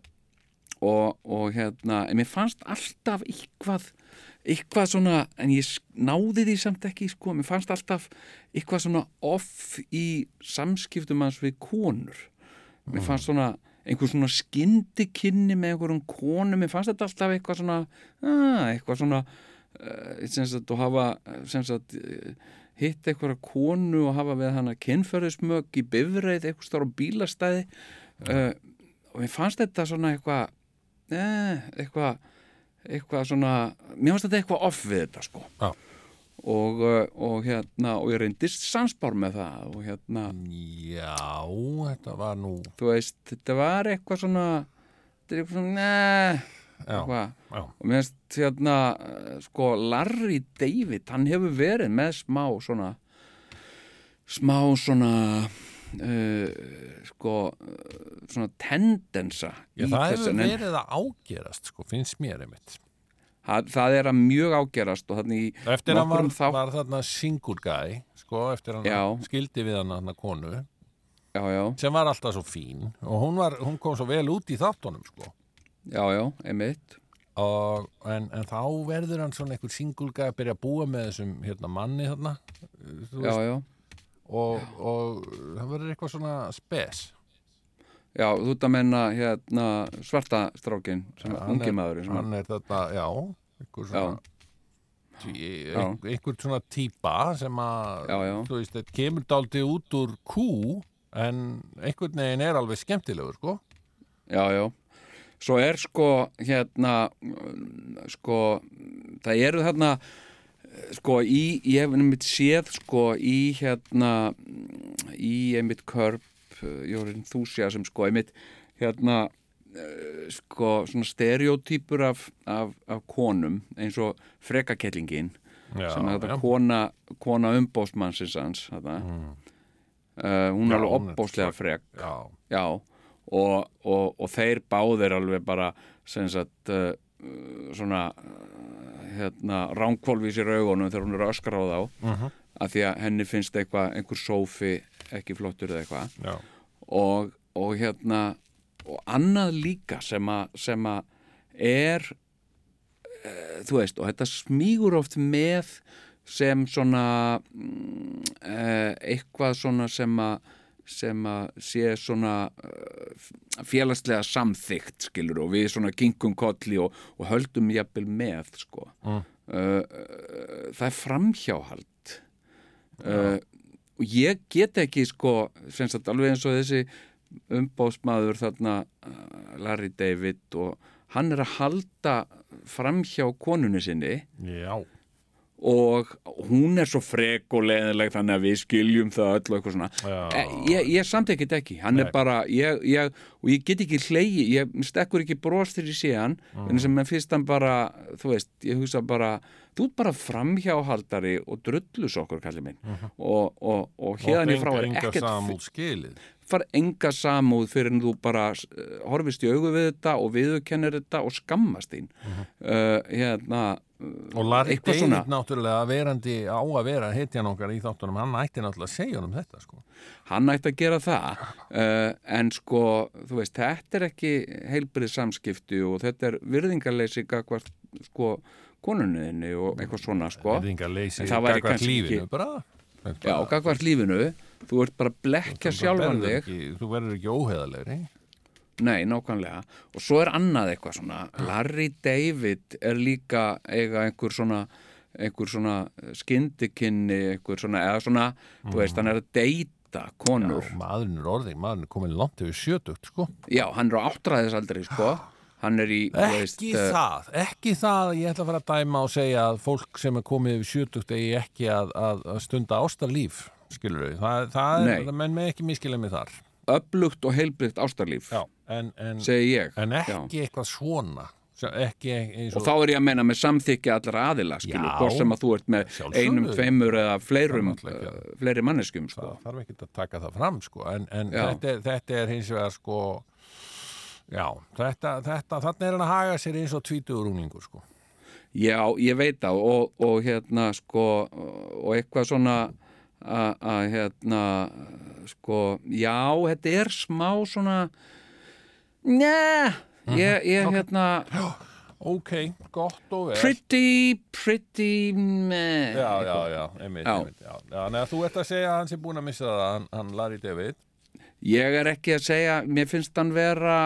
og, og hérna en mér fannst alltaf eitthvað eitthvað svona, en ég náði því samt ekki, sko, mér fannst alltaf eitthvað svona off í samskiptum hans við konur. Mér fannst svona einhver svona skyndikynni með einhverjum konum, mér fannst þetta alltaf eitthvað svona ah, eitthvað svona uh, sem sagt, og hafa sem sagt, uh, hitt einhverja konu og hafa við hana kynferðismög í bifreið, eitthvað stóra bílastæði. Uh, og mér fannst þetta svona eitthvað eh, eitthvað eitthvað svona, mér fannst þetta eitthvað off við þetta sko. Já. og, uh, og hérna og ég reyndist sansbár með það og hérna, Já, þetta var nú þú veist þetta var eitthvað svona þetta er eitthvað svona, Já, eitthvað. já, og mér finnst hérna sko Larry David hann hefur verið með smá svona smá svona uh, sko uh, svona tendensa já í það hefur verið að ágerast sko, finnst mér einmitt. Það, það er að mjög ágerast og þannig í Eftir hann var, þátt- var þarna single guy sko, eftir hann Já. skildi við hann hann konu já, já, sem var alltaf svo fín og hún, var, hún kom svo vel út í þáttunum sko. já, já, einmitt. Og, en, en þá verður hann svona einhver single guy að byrja að búa með þessum hérna, manni þarna já, veist, já, og, og það verður eitthvað svona spes. Já, þú ert að menna hérna svarta strákin sem er ungi maður hann er þetta, já einhver svona einhver svona típa sem að veist, kemur dálítið út úr kú en einhvern veginn er alveg skemmtilegur sko. Já, já. Svo er sko hérna mm, sko það eru þarna sko í, ég hef einmitt séð sko í hérna mm, í einmitt körp Your Enthusiasm sko einmitt hérna eh, sko svona stereotypur af, af, af konum eins og frekakellingin sem er þetta kona, kona umbóstmannsins hans þetta. Uh, hún er alveg opbóstlega frek. já, Já, og, og, og þeir báðir alveg bara sem sagt uh, svona uh, hérna ránkvolvís í raugunum þegar hún er að öskra á þá Mhm. af því að henni finnst eitthvað, einhver sófi ekki flottur eða eitthvað og, og hérna og annað líka sem að sem að er uh, þú veist, og þetta smígur oft með sem svona uh, eitthvað svona sem að sem að sé svona uh, félagslega samþygt skilur og við svona kingum kolli og, og höldum jafnvel með sko. Mm. uh, það er framhjáhald. Uh, og ég get ekki sko sagt alveg eins og þessi umbóðsmaður þarna Larry David og hann er að halda framhjá konunni sinni. Já, og hún er svo frek og leðileg þannig að við skiljum það öll og eitthvað svona Já. Eh, ég, ég samtekit ekki, hann Nei. er bara ég, ég, og ég get ekki hlegi ég stekkur ekki bros þegar ég sé hann Mm. en sem með fyrst hann bara, þú veist ég hugsa bara, þú ert bara framhjáhaldari og drullus okkur kallir minn og, og, og hérðan í frá er ekkert far enga samúð fyrir en þú bara uh, horfist í augu við þetta og viðurkennir þetta og skammast þín. Uh, hérna uh, og Larry David náttúrulega verandi á að vera hetjan okkar í þáttunum hann ætti náttúrulega að segja honum þetta sko. Hann ætti að gera það. Uh, en sko, þú veist, þetta er ekki heilbrið samskipti og þetta er virðingarleysi sko konunniðinni og eitthvað svona sko En það væri kannski lífinu bara já, gagvart lífinu þú ert bara að blekja sjálfan þig þú verður ekki óheðalegri Nei, nákvæmlega. Og svo er annað eitthvað svona. Larry David er líka eiga einhver svona einhver svona skyndikynni einhver svona, eða svona, þú veist, hann er að deyta konur. og maðurinn er orðing, maðurinn er komin langt yfir sjötugt sko Já, hann er á áttræðisaldri, sko. Hann er í, þú veist, ekki eh, það, ekki það að ég ætla að fara að dæma og segja að fólk sem er komið yfir sjötugt eigi ekki að, að, að stunda ástarlíf skilur við, það, það er, menn með ekki miskilja mig þar öflugt og heilbrygt ástarlíf, Já, en, en, segi ég. en Já. ekki eitthvað svona ekki eins Og þá er ég að meina með samþykki allra aðila, skilur, Já. hvort sem að þú ert með Sjálfsögðu. einum, tveimur eða fleirum, ekki fleiri manneskjum, sko. það þarf ekki að taka það fram sko. en, en Já. þetta þetta er hins vegar sko Já, þetta, þetta, þarna er hann að haga sér eins og tvítugur unglingur, sko. Já, ég veit á og, og hérna sko og eitthvað svona að hérna sko, já, þetta er smá svona Njá, ég, ég hérna Ok, gott og vel. pretty, pretty meh Já, já, já, einmitt, Já. einmitt, já. Já, þú ert að segja að hann sé búin að missa það, hann, hann Larry David. Ég er ekki að segja, mér finnst hann vera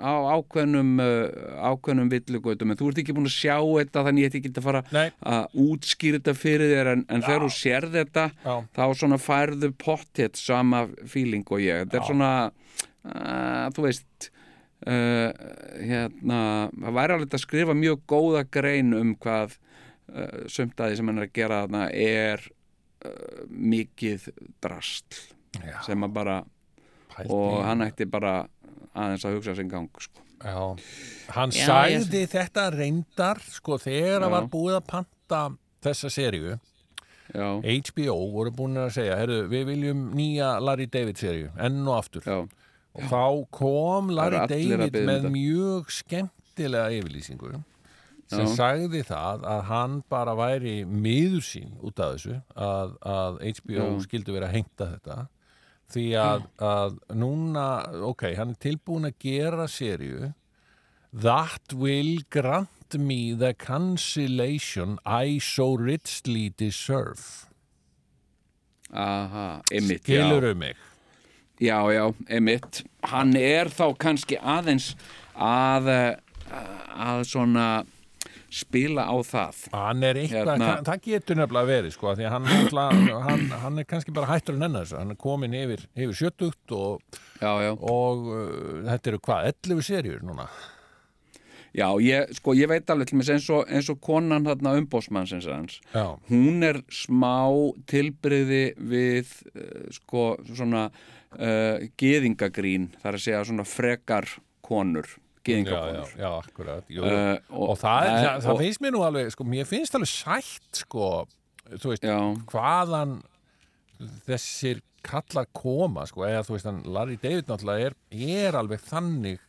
á ákveðnum uh, ákveðnum villugautum en þú ert ekki búin að sjá þetta þannig ég ætti ekki að fara Nei. að útskýra þetta fyrir þér en, en þegar þú sér þetta Já. þá svona færðu pottet sama feeling og ég þetta er Já. svona uh, þú veist uh, hérna, það væri alveg að skrifa mjög góða grein um hvað uh, því sem hann er að gera þarna er mikið drastl sem að bara Pældi og hann ætti bara aðeins að hugsa sinn gang sko. Já, hann Já, sagði þetta reyndar, sko, þegar Já. að var búið að panta þessa seríu, já, HBO voru búin að segja, herru, við viljum nýja Larry David seríu, enn og aftur. já, Og þá kom Larry Það David um með þetta. mjög skemmtilega yfirlýsingu sem Já. sagði það að hann bara væri miður sín út af þessu að, að HBO Já. skildi vera að hengta þetta því að, að núna, ok, hann er tilbúin að gera seríu That will grant me the cancellation I so richly deserve aha, Emmitt já. Skilurðu mig? já, já, Emmitt hann er þá kannski aðeins að að svona spila á það. Hann er eitthvað, Hérna. það getur nefnilega verið sko, því að hann, hann, hann er kannski bara hættur að nenna þessu, hann er komin yfir, yfir sjötugt og, já, já, og uh, þetta eru hvað, 11 serjur núna? Já, ég, sko, ég veit alveg eins og, eins og konan þarna umbósmannsins hans Já, hún er smá tilbriði við uh, sko svona uh, geðingagrín þar að segja svona frekar konur já, já, geðingakonur já, akkurat Uh, og, það, er, það, það og- finnst mér nú alveg, sko, mér finnst alveg sætt sko, þú veist, Já, hvaðan þessir kallar koma sko, eða þú veist hann Larry David náttúrulega er, er alveg þannig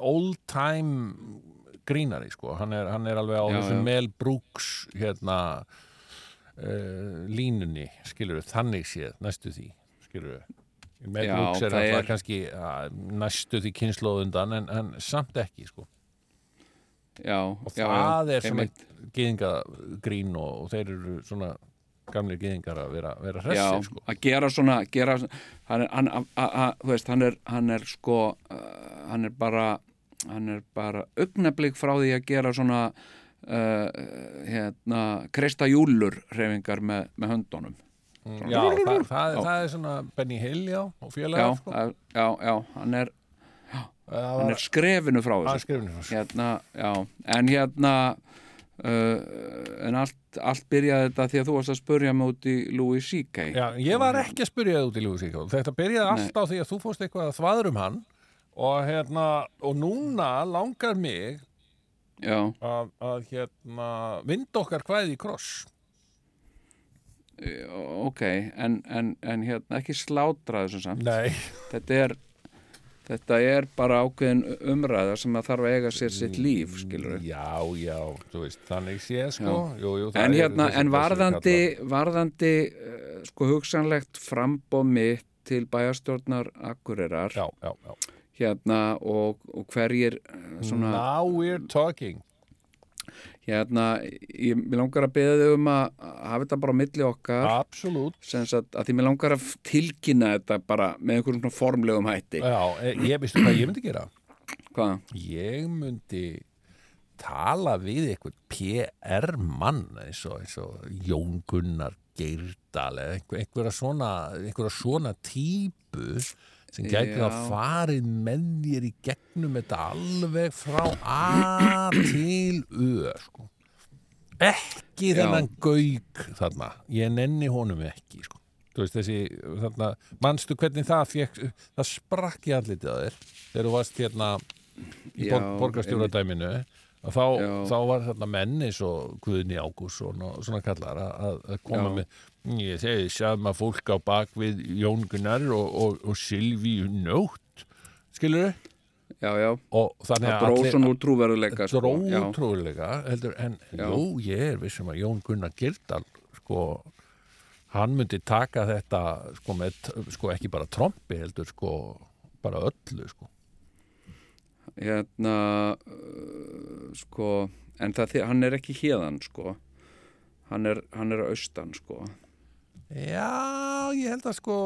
old time grínari sko, hann er, hann er alveg á Já, þessum já. Mel Brooks hérna uh, línunni, skilur þannig séð, næstu því skilur Mel Já, Brooks er alltaf kannski uh, næstu því kynnslóðundan en, en samt ekki sko já, og já, það já, er svona einmitt. gyðingagrín og, og þeir eru svona gamlir gyðingar að vera, vera já, hressir sko. að gera svona gera, hann hann, a, a, veist, hann er, hann er sko uh, hann er bara hann er bara augnablík frá því að gera svona uh, hérna, kreista júlur hreyfingar með, með höndunum Já, það, það, Já. það er svona Benny Hill, já, og já, félagar sko. já, já, hann er hann er skrefinu frá þessu hérna, já, en hérna uh, en allt, allt byrjaði þetta því að þú varst að spurja mig út í Louis C.K. Já, ég var ekki að spyrja það út í Lúi Síkó Þetta byrjaði Nei. allt á því að þú fórst eitthvað að þvaður um hann og hérna, og núna langar mig já, að, að hérna vind okkar hvaðið í kross ok, en, en, en hérna ekki slátra þessu samt. Þetta er þetta er bara ákveðin umræða sem að þarf að eiga sér sitt líf skilur við Já, já, þú veist, þannig sé sko. Jú, jú, en hérna, en varðandi varðandi uh, sko hugsanlegt frambóð mitt til bæjarstjórnar Akureyrar Já, já, já. hérna og, og hverjir uh, svona Now we're talking hérna, ég, langar að beða þau um að hafa þetta bara á milli okkar. Að því mér langar að tilkynna þetta bara með einhverjum svona formlegum hætti. Já, e- ég veistu hvað ég myndi gera? Hvað? Ég myndi tala við eitthvað PR mann eins og, eins og Jón Gunnar Geirdal eða einhver, einhverja svona einhverja svona típu sem gæti að farið með þér í gegnum þetta alveg frá A til Ö sko. ekki Já. þennan gauk þarna, ég nenni honum ekki sko. þú veist þessi þarna, manstu hvernig það fekk það sprakk í andlitið að þér þegar þú varst hérna í borgarstjóradæminu þá, þá var þarna menn eins og Guðni Ágússon og svona kallar að, að koma Já. með ég segi sama fólk á bak við Jón Gunnar og, og, og Silvíu Nótt skilur þau? já, já það að dróð svona úr trúveruleika sko. dró já, trúlega heldur, en Já. jú, ég er vissum að Jón Gunnar Girdal sko, hann myndi taka þetta sko, með, sko ekki bara trompi heldur sko, bara öllu sko. hérna uh, sko, en það, hann er ekki hérðan sko hann er, hann er austan sko Já, ég held að sko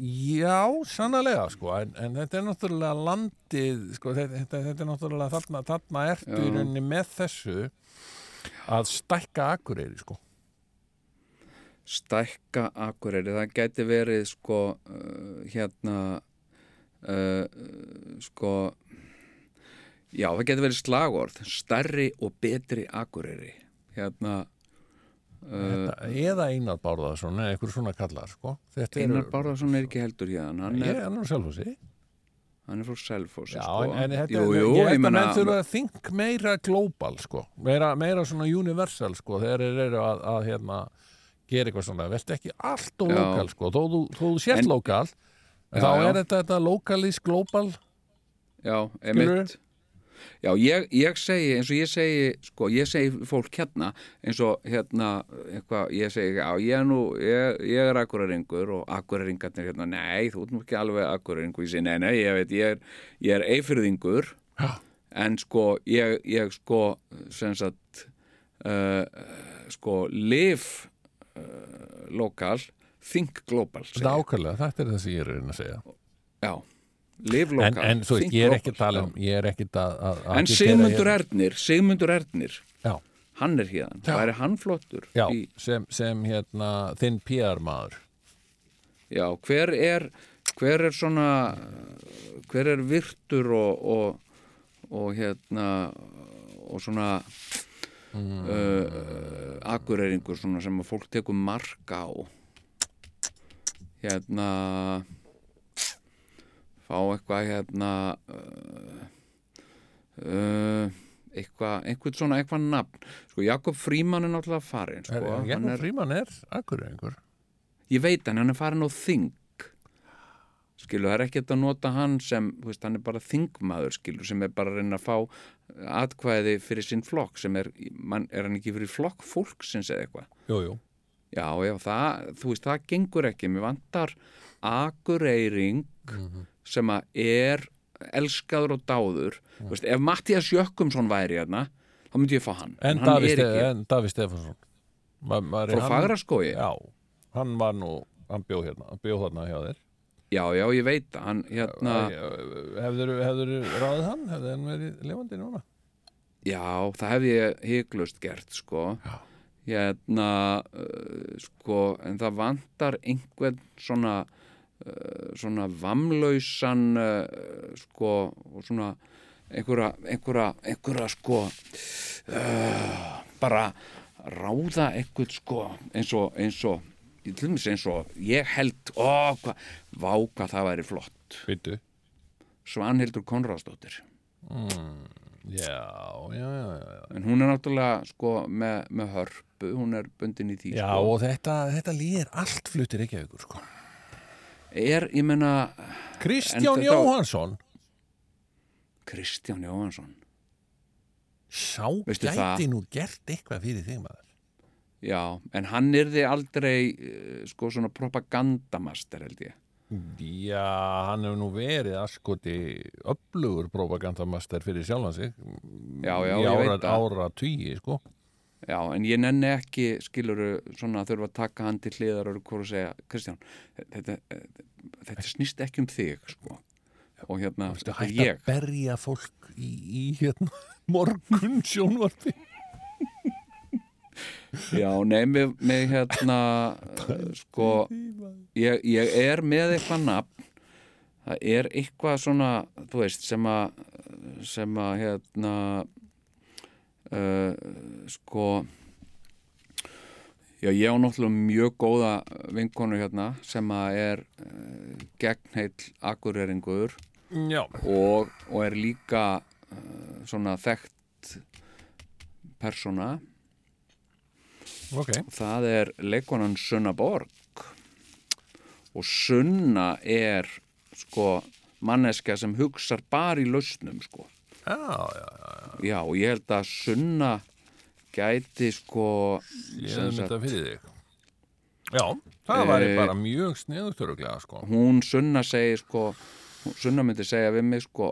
já, sannlega sko, en, en þetta er náttúrulega landið, sko, þetta, þetta, er náttúrulega þarna, þarna ertu í Já. rauninni með þessu að stækka akureyri, sko. stækka akureyri, það gæti verið sko uh, hérna uh, sko já, það gæti verið slagorð stærri og betri akureyri hérna Þetta, eða Einar Bárðarsson eða einhver svona kallar, sko. Þetta Einar Bárðarsson er ekki heldur hérna hann er, er nú sjálf á sig. hann er frá Selfossi Já, sko. en, en þetta jú, jú, ég meina menn þurfa að think meira global, sko. Meira, meira svona universal, sko, þegar þeir eru að, að hérna, gera eitthvað svona. Vest ekki allt og Já. lokal, sko. Þó þú, þú sért En- lokal, Já, þá já. er þetta, þetta lokalist global. Já, emitt Já, ég, ég segi, eins og ég segi sko, ég segi fólk hérna eins og hérna, eitthvað, ég segi já, ég er nú, ég, ég er akkureringur og akkureringarnir hérna, nei, þú ert nú ekki alveg akkureringur, ég segi, nei, nei, ég veit ég er, ég er eifyrðingur Já. en sko, ég, ég sko sem sagt uh, sko, live uh, lokal, think global segi ég. Nákvæmlega, þetta er það sem ég er að reyna að segja. Já, live En, en svo think ég er ekki að tala um, ég er ekki að, að En Sigmundur hér. Ernir, Sigmundur Ernir Já, hann er hérna, Já. væri hann flottur já í, sem, sem hérna þinn PR maður. já, hver er hver er svona hver er virtur og, og, og hérna og svona Mm. uh, akureyringur svona sem að fólk tekur marka á hérna fá eitthvað hérna uh, uh, eitthvað, einhvern svona eitthvað nafn sko Jakob Fríman er náttúrulega farin sko. Er, Hann Jakob er, Fríman er akkurrengur. ég veit hann, hann er farin á þing skilu, það er ekki að nota hann sem, þú veist, hann er bara þingmaður skilu, sem er bara að reyna að fá atkvæði fyrir sinn flokk sem er, man, er hann ekki fyrir flokk fólksins eða eitthvað Jú, jú. Já, já, það, þú veist, það gengur ekki. Mér vantar akureyring Mhm. Sem að er elskaður og dáður. Þú veist, ef Mattias Jökkumsson væri hérna, þá myndi ég fá hann. En, hann en Davíð Stefansson. Ma, ma, Frá Fagraskógi? Já, hann var nú, hann bjóð hérna, hann bjóð hérna hjá þér. Já, já, ég veit. Hann, hérna, Hefður, hefður ráðið hann? Hefði hann verið lifandi núna? já, það hefði ég hygglust gert, sko. Já. Hérna, uh, sko, en það vantar einhvern svona, svona vamlausan, uh, sko, og svona einhverja, einhverja, einhverja, sko, uh, bara ráða einhvern, sko, eins og, eins og, eins og ég held, ó, hvað, vá, hvað það væri flott. Vittu. Svanhildur Konráðsdóttir. Já, já, já, já. já. En hún er náttúrulega, sko, með, með hörpu, hún er bundin í því, Já, sko. og þetta, þetta líður allt fluttir ekki aukur, sko. Er, ég menna, Kristján Jóhansson Kristján Jóhansson. sá Veistu gæti það? nú gert eitthvað fyrir þig maður. Já, en hann yrði aldrei, eh, sko, svona propagandamaster, held ég. Já, hann hefur nú verið askoti öflugur propagandamaster fyrir sjálfan sig Já, já, í ég ára, ára tugi, sko Já, en ég nenni ekki, skiluru, svona að þurfa að taka hann til hliðar og að segja, Kristján, þetta, þetta snýst ekki um þig, sko. Og hérna, þetta er ég. að berja fólk í, í hérna morgun sjónvarpi Já, nei, með, með hérna, sko, ég, ég er með eitthvað nafn, það er eitthvað svona, þú veist, sem að, sem að, hérna, uh, sko, já, ég á náttúrulega mjög góða vinkonu hérna sem að er uh, gegnheill akureyringur og, og er líka uh, svona þekkt persóna. Ok. Það er leikonan Sunna Borg. Og Sunna er sko manneska sem hugsar bara í lausnum sko. Já, og ég held að Sunna gæti sko ég hef þetta fyrir þig. Já, það væri Eh, bara mjög sniðutöruglega, sko. hún Sunna segir sko Sunna myndi segja við mig sko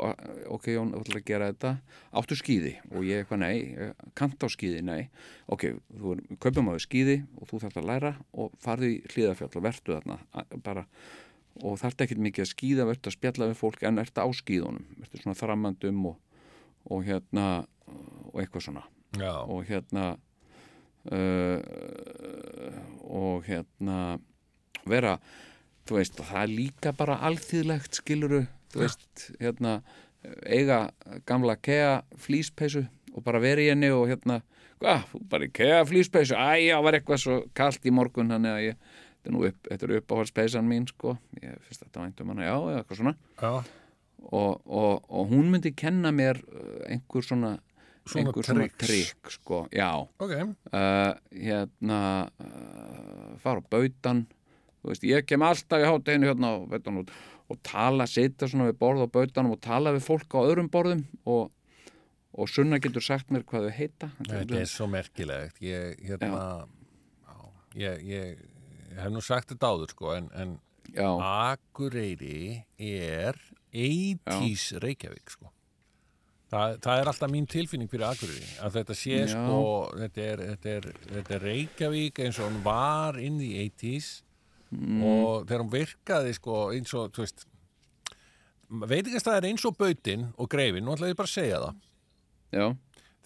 ok Jón, þú ætlar að gera þetta. Áttu skýði og ég eitthvað nei kant á skýði, nei. Ok, þú kaupum á þau skýði og þú þarft að læra og farðu í hlýðafjall og vertu þarna bara. Og þarft ekkert mikið að skýða vertu að spjalla við fólk en ertu á skýðunum vertu svona þramandum og, og hérna og eitthvað svona. Já, og hérna uh, og hérna vera þú veist, það er líka bara alþýðlegt skiluru, þú veist hérna, eiga gamla kea flýspeysu og bara vera í henni og hérna, hvað, bara kea flýspeysu, æ, já, var eitthvað svo kalt í morgun, þannig að ég þetta er nú upp, þetta er uppáhaldspeysan mín, sko. Ég finnst þetta væntum hana, já, eða eitthvað svona. Já, og, og, og hún myndi kenna mér uh, einhver svona Svona einhver svona trikk, sko, já ok. uh, hérna uh, fara á bautan veist, ég kem alltaf í hátteginu hérna á og, og tala, sitja svona við borð á bautanum og tala við fólk á öðrum borðum og, og Sunna getur sagt mér hvað þau heita Þetta er svo merkilegt. Ég, hérna, ég, ég, ég hef nú sagt þetta áður, sko, en, en já, Akureyri er 80s Reykjavík sko. Þa, það er alltaf mín tilfinning fyrir Akureyri að þetta sé Já. sko þetta er, þetta, er, þetta er Reykjavík eins og hún var inn í 80s og þegar hún virkaði sko eins og þú veist veitingastæðir eins og Bautin og Greifin, nú ætla ég bara að segja það já,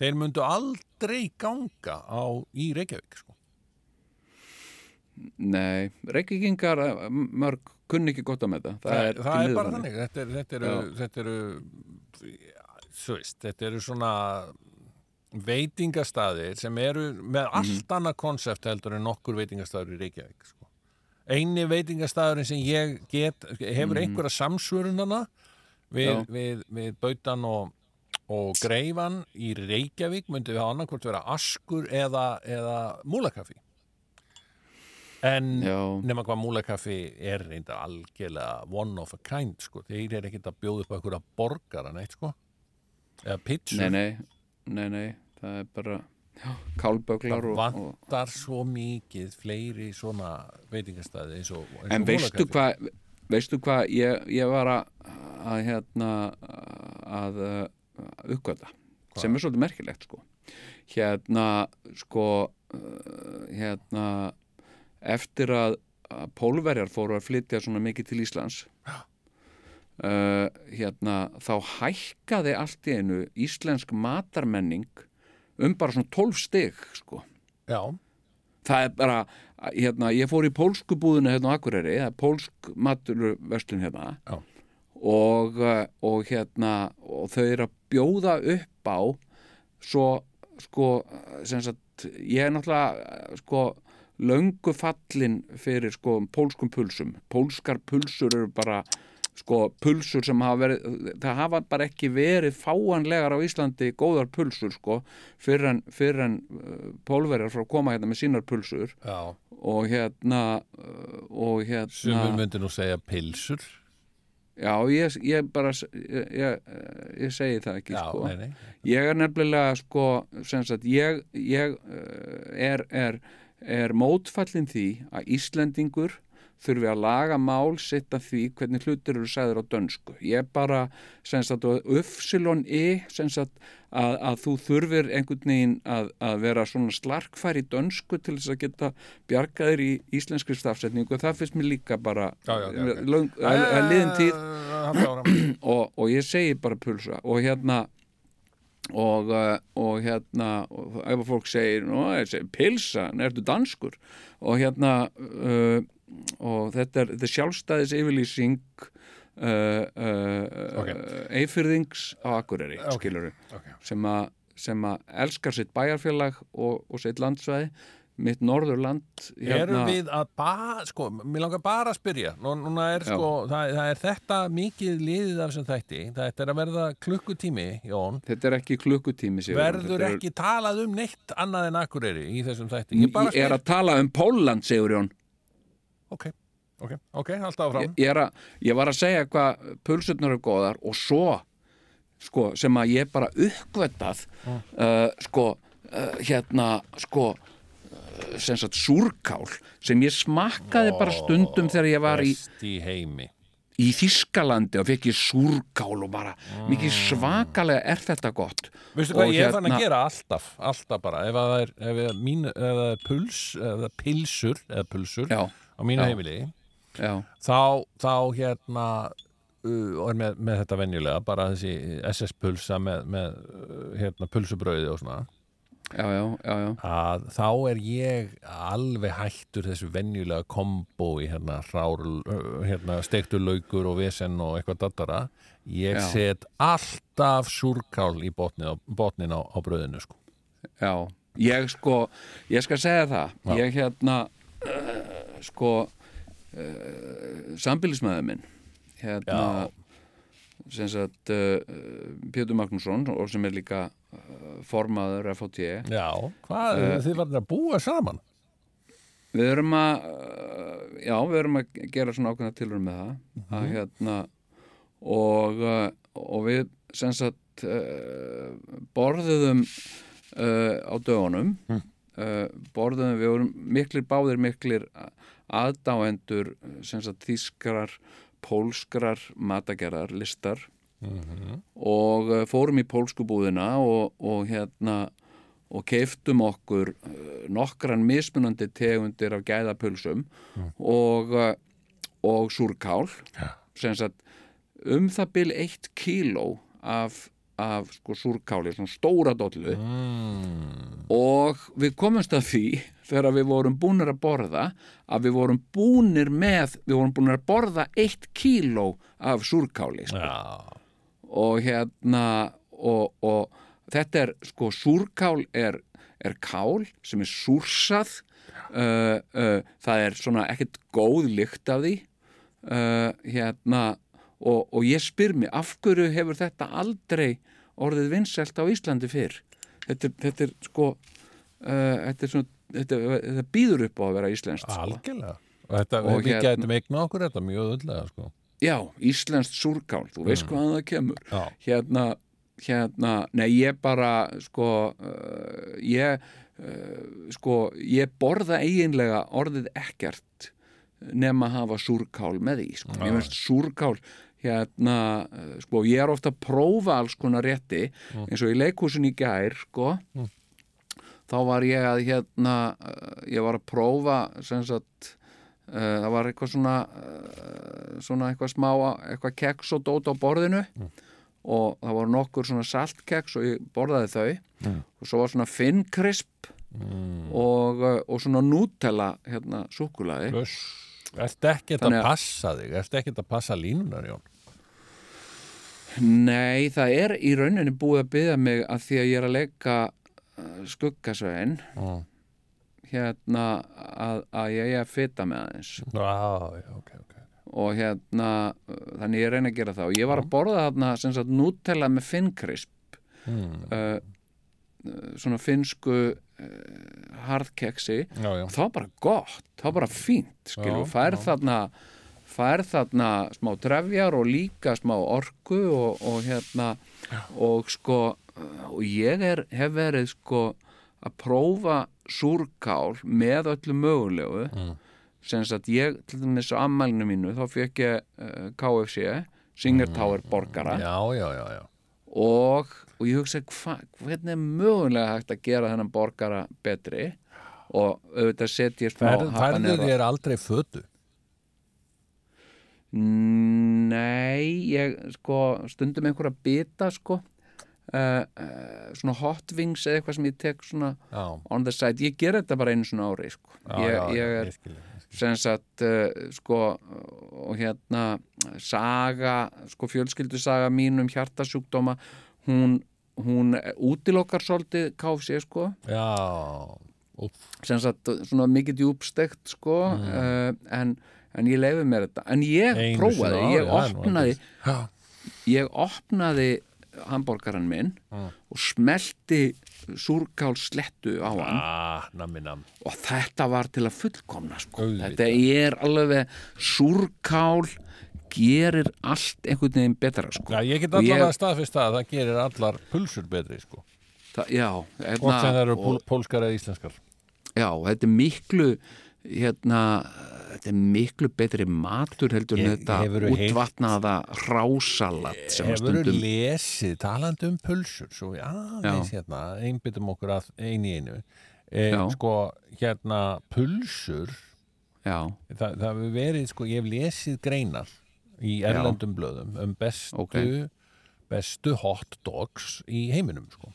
þeir myndu aldrei ganga á, í Reykjavík sko. Nei Reykjavíkingar uh, mörg kunni ekki gott á með það það, er, það er bara þannig þetta, er, þetta, eru, þetta eru þú veist, þetta eru svona veitingastaðir sem eru með Mhm. allt annað konsept heldur en nokkur veitingastaður í Reykjavík sko. eini veitingastaðurinn sem ég get hefur einhverja samsvörunana við, Mhm. Við, við Bautan og, og Greifan í Reykjavík myndi við annarkvort vera Askur eða, eða Múlakaffi en Já. nema hvað múlakaffi er reynda algjörlega one of a kind sko. þeir eru ekkert að bjóða upp á einhverja borgara neitt sko eða pitsur nei, nei, nei, nei það er bara kálböglar það og, og vantar svo mikið fleiri svona veitingastæði eins og, eins En og veistu Múlakaffi. hvað veistu hvað ég, ég var að, að hérna að uh, uppgöta sem er svolítið merkilegt sko hérna sko uh, hérna eftir að, að pólverjar fóru að flytja svona mikið til Íslands uh, hérna þá hækkaði allt í einu íslensk matarmenning um bara svona 12 stig sko. Já, það er bara, hérna, ég fór í pólsku búðinu hérna á Akureyri, það er pólsk maturverslun hérna. Og, eh, og hérna og þau eru að bjóða upp á svo sko, sem sagt, ég er náttúrulega sko, löngu fallin fyrir sko pólskum pulsum. Pólskar pulsur eru bara sko pulsur sem hafa verið það hafa bara ekki verið fáanlegar á Íslandi góðar pulsur sko. Fyrir en, fyrir en uh, pólverjar frá að koma hérna með sínar pulsur. Já. Og hérna uh, og sumur hérna myndi nú segja pilsur. Já ég, ég bara ég, ég, ég segi það ekki já, sko. nei, nei. ég er nefnilega sko sem sagt ég, ég uh, er, er, er mótfallin því að Íslendingur þurfi að laga mál sitt af því hvernig hlutir eru sagður á dönsku. Ég bara, sem sagt, uppsilon i, sem sagt, að, að þú þurfir einhvern veginn að, að vera svona slarkfær í dönsku til þess að geta bjargaðir í íslenskri stafsetningu. Það finnst mér líka bara að, að liðin tíð Eh, og ég segi bara pulsa og hérna og, uh, og hérna og ef að fólk segir, nú, ég segi, pilsa ertu danskur og hérna uh, og þetta er, er sjálfstæðis yfirlýsing uh, uh, Ok. eifyrðings á Akureyri, Ok. skiluru Ok. sem, a, sem að elskar sitt bæjarfélag og, og sitt landsvæði mitt norðurland Erum við að bara, sko, mér langar bara að spyrja, Nú, núna er Já. sko, það, það er þetta mikið liðið af þessum þætti, þetta er að verða klukkutími, Jón, þetta er ekki klukkutími Sigurjón. verður er- ekki talað um neitt annað en Akureyri í þessum þætti, ég Ég er að tala um Pólland, Sigurjón ok, ok, ok, alltaf ég, fram ég, er að, ég var að segja hvað pulsurnar eru góðar og svo sko, sem að ég bara uppgötað uh, sko, uh, hérna sko sem sagt súrkál sem ég smakkaði bara stundum þegar ég var í, í Þískalandi og fekk ég súrkál og bara mikið svakalega er þetta gott. Veistu hvað Og ég er fann hérna- að gera alltaf, alltaf bara ef að það er, ef er, mín, ef er puls eða pilsur, eða pulsur Já, á mínu Já. heimili já, þá, þá hérna uh, og er með, með þetta venjulega bara þessi SS-pulsa með, með uh, hérna pulsubrauði og svona já, já, já, já. að þá er ég alveg hættur þessu venjulega kombo í hérna hérna steiktur laukur og vesen og eitthvað dattara ég set alltaf súrkál í botnin á, botnin á, á brauðinu sko. Já, ég sko, ég skal segja það, ég hérna, uh, sko, uh, sambilismæður minn, hérna, sem sagt, uh, Pétur Magnússon, og sem er líka formaður FHT, Já, hvað, Eh, þið varður að búa saman? Við erum að, uh, já, við erum að gera svona ákveðna tilur með það, að hérna, og, uh, og við, sem sagt, uh, borðuðum uh, á dögunum, Mm. uh, borðuðum, við vorum miklir báðir miklir aðdáendur sem sagt þýskrar, pólskrar matagerðar, listar og uh, fórum í pólsku búðina og, og hérna og keiftum okkur uh, nokkran mismunandi tegundir af gæðapulsum og, uh, og súrkál Já. sem sagt um það bil eitt kíló af, af sko súrkáli, svona stóra dollu mm. og við komumst að því þegar við vorum búnir að borða að við vorum búnir með við vorum búnir að borða eitt kíló af súrkáli sko. Já, og hérna og, og þetta er sko súrkál er, er kál sem er súrsað. Uh, uh, það er svona ekkert góð lykt af því. Uh, hérna og, og ég spyr mig af hverju hefur þetta aldrei orðið vinsælt á Íslandi fyrr? Þetta, þetta er sko þetta er svona þetta, þetta býður upp á að vera íslenskt sko. algjörlega. Og þetta, Og við hérna- gætum eigna okkur þetta mjög öðlega sko já, íslenskt súrkál, þú veist hvaðan það kemur. Já, hérna, hérna, nei ég bara sko uh, ég uh, sko, ég borða eiginlega orðið ekkert nema að hafa súrkál með því sko. Ég veist súrkál hérna, uh, sko, ég er ofta að prófa alls konar rétti. Eins og í leikhúsin í gær, sko þá var ég að hérna, uh, ég var að prófa sem sagt það var eitthvað svona uh, svona eitthvað smá eitthvað keks og dót á borðinu. Og það voru nokkur svona saltkeks og ég borðaði þau. Og svo var svona finnkrisp og, uh, og svona Nutella hérna súkulaði Öss, ertu ekkert að passa þig? Ertu ekkert að passa línunar, Jón? Nei, það er í rauninni búið að byggja mig að því að ég er að leika uh, skuggasvein. Mm. Hérna að, að ég er að fita með aðeins. Já, já, ok, ok. Og hérna þannig ég reyna að gera það. Og ég var að borða þarna sem sagt Nutella með finnkrisp mm. uh, uh, svona finnsku uh, Já, já, og það var bara gott, það var bara fínt skilur, Já, fær já. þarna fær þarna smá trefjar og líka smá orku og, og hérna. Og sko og ég er, hef verið sko að prófa súrkál með öllu mögulegu. Mm. sem sagt ég til dæmis á ammælinu mínu þá fekk ég uh, KFC Singer Tower borgara. Já, já, já, já. og, og ég hugsa hva, hvernig er mögulega hægt að gera þennan borgara betri? Og auðvitað setja ég smá Færðu þér aldrei fötu? Nei, ég sko stundum einhverja bita sko uh, uh, svona hot wings eða eitthvað sem ég tek svona Já, on the side, ég ger þetta bara einu svona ári sko. já, ég, já, ég er ég skil, skil. sem sagt uh, sko og hérna saga, sko fjölskyldusaga mín um hjartasjúkdóma hún, hún útilokkar svolítið KFC sko. Sem sagt svona mikið djúbstegt sko uh, en, en ég leiði mér þetta. En ég einu prófaði, ég opnaði ég opnaði hambúrgaran minn og smelti súrkál slettu á hann ah, nammi nam og þetta var til að fullkomna sko. Þetta er alveg súrkál gerir allt einhvern veginn betra sko. Já, ég get Og allavega staðfist það að það gerir allar pulsur betri, sko. það, já, Hvort sem það eru og- pól, pólskar eða íslenskar. Já, þetta er miklu hérna, þetta er miklu betri matur heldur en þetta útvatnaða að Hefur stundum lesið talandi um pulsur, svo við aðeins hérna, einbyttum okkur að einu í einu. E, Já. sko, hérna, pulsur, Já, það, hefur verið, sko, ég hef lesið greinar í erlendum blöðum um bestu, Ok. bestu hot dogs í heiminum, sko.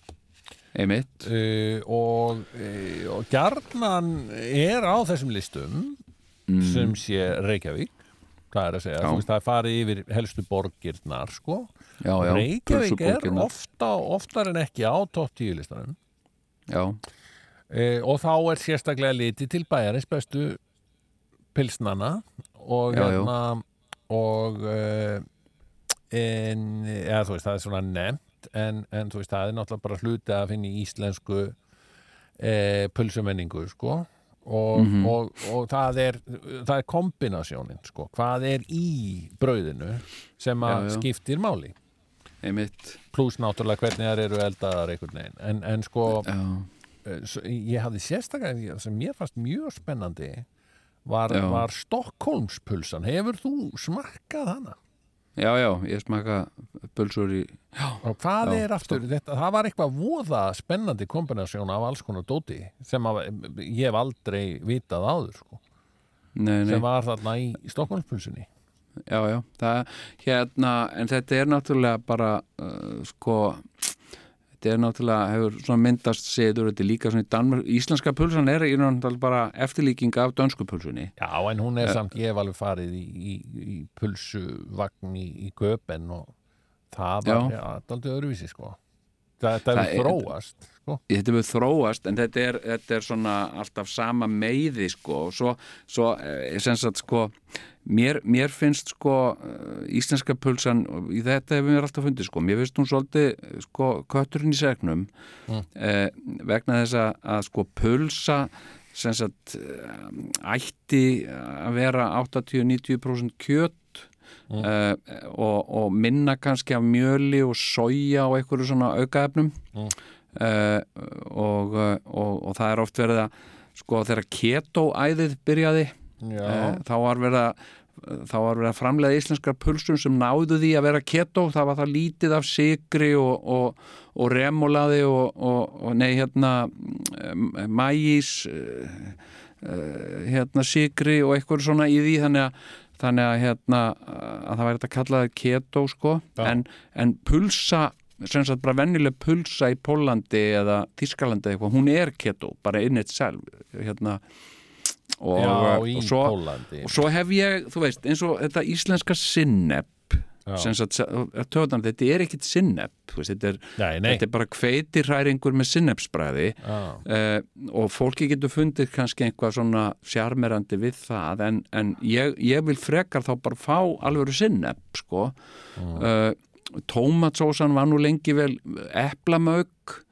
uh, og, uh, og gjarnan er á þessum listum Mm. sem sé Reykjavík. Það er að segja, veist, það er farið yfir helstu borgirnar, sko. Já, já, Reykjavík er ofta, oftar en ekki á topp tíu listanum. Já, uh, og þá er sérstaklega litið til bæjarins bestu pilsnana og Já, hérna og uh, en, þú veist, það er svona nefnt en, en þú veist, það er náttúrulega bara hluti að finna í íslensku e, pulsumenningu, sko og, Mhm. og, og það er það er kombinasjónin, sko. Hvað er í brauðinu sem að Já, já. skiptir máli? Pluss náttúrulega hvernig það eru eldaðar einhvern veginn, en, en sko eh, ég hafði sérstaklega sem mér fannst mjög spennandi var, var Stokkólmspulsan hefur þú smakkað hana? Já, já, ég smaka pulsur í og hvað Já, er aftur, þetta, það var eitthvað voða spennandi kombinasjón af alls konar dóti sem að, ég hef aldrei vitað áður sko, Nei, nei, sem var þarna í Stokkólmspulsunni já, já það, hérna, en þetta er náttúrulega bara uh, sko þetta er náttúrulega, hefur myndast setur, þetta er líka svona í Danmark íslenska pulsan er í náttúrulega bara eftirlíking af dönsku pulsunni. Já, en hún er samt, ég hef alveg farið í, í, í pulsuvagn í, í köpen og það var, er aldrei öðruvísi sko. Þetta Það er er- þróast sko. Þetta hefur þróast en þetta er, þetta er svona alltaf sama meiði sko. Og svo, svo eh, sem sagt sko mér, mér finnst sko eh, íslenska pulsan í þetta hefur mér alltaf fundið sko. Mér finnst hún svolítið eh, sko kötturinn í segnum eh, vegna þess að, sko pulsa sem sagt eh, ætti að vera 80-90% kjöt Uh, og, og minna kannski af mjöli og soja og einhverju svona aukaefnum. Mm. uh, og, uh, og, og það er oft verið að sko þegar keto-æðið byrjaði Já, uh, þá var verið að þá var verið að framlega íslenskar pulsum sem náðu því að vera keto. Það var það lítið af sigri og, og, og remulaði og, og, og nei hérna mægís uh, uh, hérna sigri og eitthvað svona í því. Þannig að þannig að hérna að það væri þetta kallaði keto sko. Já. en, en pulsa sem sagt bara venjuleg pulsa í Pólandi eða Þískalandi eða eitthvað, hún er keto bara in itself hérna og, já og í svo, og svo hef ég, þú veist, eins og þetta íslenska sagt, töðan, þetta er ekkit veist, þetta þetta er bara hveitirhæringur með sinnebsbræði já, uh, og fólki getur fundið kannski einhvað svona sjarmerandi við það en, en ég, ég vil frekar þá bara fá alvöru sinneb sko. Mm. tómatsósan var nú lengi vel eplamauk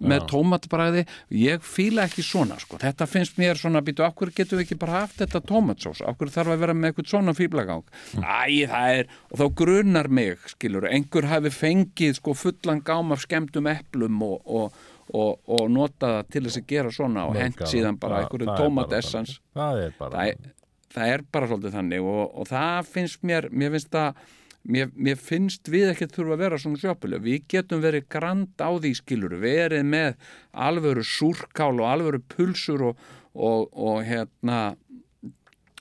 með tómatbræði. Ég fíla ekki svona sko. Þetta finnst mér svona býtu, hverju getum við ekki bara haft þetta tómatsós, hverju þarf að vera með eitthvað svona fíblagang æ, það er og þá grunar mig, skilur, einhver hafi fengið sko fullan gám af skemmtum eplum og, og, og, og nota það til þess að gera svona og Mörg síðan bara einhverju er tómatessans. Það er bara það, er- það er bara svolítið þannig og, og það finnst mér, mér finnst það mér, mér finnst við ekkert þurfa að vera svona sjöpuleg, við getum verið grand á því skilur, verið með alvöru súrkál og alvöru pulsur og, og, og hérna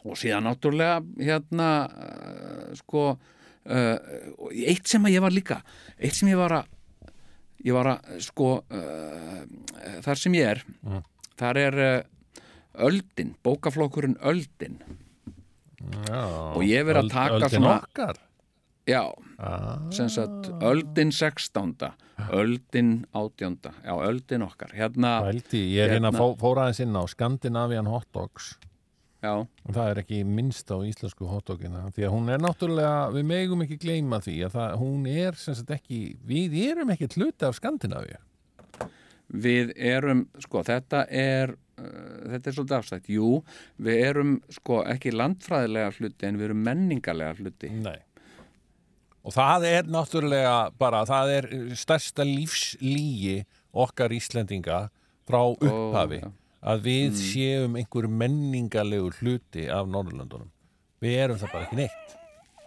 og síðan náttúrulega hérna uh, sko og eitt sem að ég var líka eitt sem ég var að ég var að sko uh, þar sem ég er þar er öldin, bókaflokkurinn öldin. Já, og ég verið að öld- taka öldin svona- okkar já, ah, sem sagt öldin 16. öldin 18. já, öldin okkar. Hérna, Vældi, ég er hérna Hérna. fó, fór aðeins inn á Scandinavian Hot Dogs. Já, og það er ekki minnst á íslensku hotdogina því að hún er náttúrulega, við megum ekki gleyma því að það, hún er sem sagt ekki, við erum ekki hluti af Skandinavíu við erum, sko, þetta er uh, þetta er svolítið afstætt, jú við erum, sko, ekki landfræðilega hluti en við erum menningarlega hluti. Nei og það er náttúrulega bara, það er stærsta lífslígi okkar Íslendinga frá upphafi já. að við séum einhver menningarlegu hluti af Norðurlöndunum. Við erum það bara ekki neitt.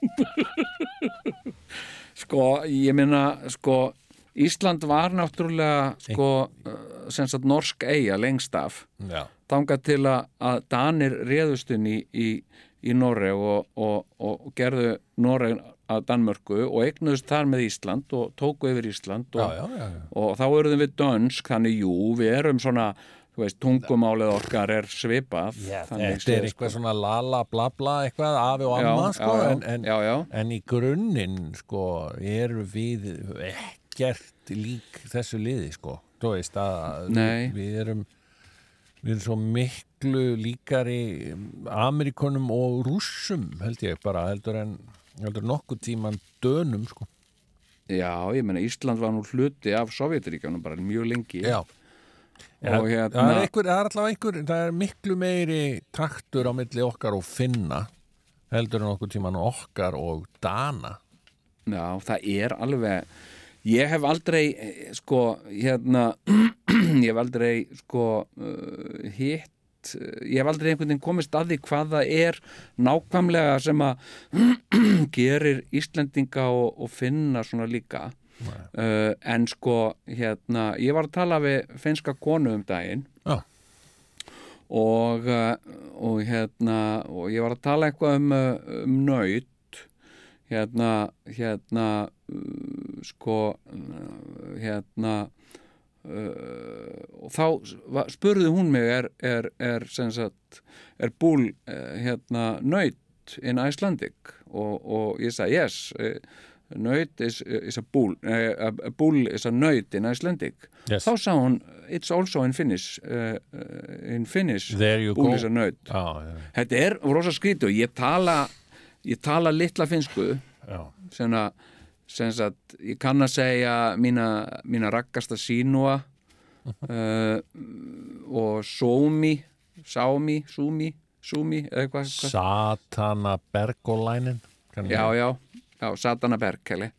Sko, ég minna, sko Ísland var náttúrulega sko, uh, sem sagt norsk eiga lengst af, Já, þangað til að, að Danir réðustun í, í, í Noreg og, og, og gerðu Noreg að Danmörku og eignuðust þar með Ísland og tóku yfir Ísland og, já, já, já. og þá eruðum við dönsk, þannig jú, við erum svona, veist, tungumálið okkar er svipað þannig Þetta er eitthvað svona lala bla bla eitthvað afi og amma sko en, en, en í grunninn sko eru við ekkert lík þessu liði sko. Þú veist að við, við erum við erum svo miklu líkari Amerikonum og rússum held ég bara heldur en heldur nokkuð tíman dönum sko. Já, ég meina Ísland var nú hluti af Sovjetiríkjónum bara mjög lengi. Já. Og það, hérna er einhver, það er allavega einhver það er miklu meiri taktur á milli okkar og finna heldur en okkur tíman okkar og dana. Já, það er alveg ég hef aldrei eh, sko, hérna ég hef aldrei sko uh, hitt eh, ég hef aldrei einhvern veginn komist að því hvað það er nákvæmlega sem að gerir Íslendinga og, og finna svona líka. Uh, en sko hérna, ég var að tala við finska konu um daginn. Já. og, uh, og hérna og ég var að tala eitthvað um, um nöyt hérna hérna sko hérna uh, og þá spurði hún mig er, er, er sagt er búl uh, hérna nöyt in Icelandic og, og ég sagði yes uh, nöyt is, is a a bull is a nöyt in Icelandic Yes. þá sagði hún it's also in Finnish in Finnish bull go. is a nöyt Já, já, Þetta er rosa skrítið og ég tala ég tala litla finsku já. sem að sem sagt, ég kann að segja mína, mína rakkasta sínua uh, og sómi sámi, súmi súmi, eða eitthvað hvað- Satana Bergolænin já, já, já, Satana Berkeli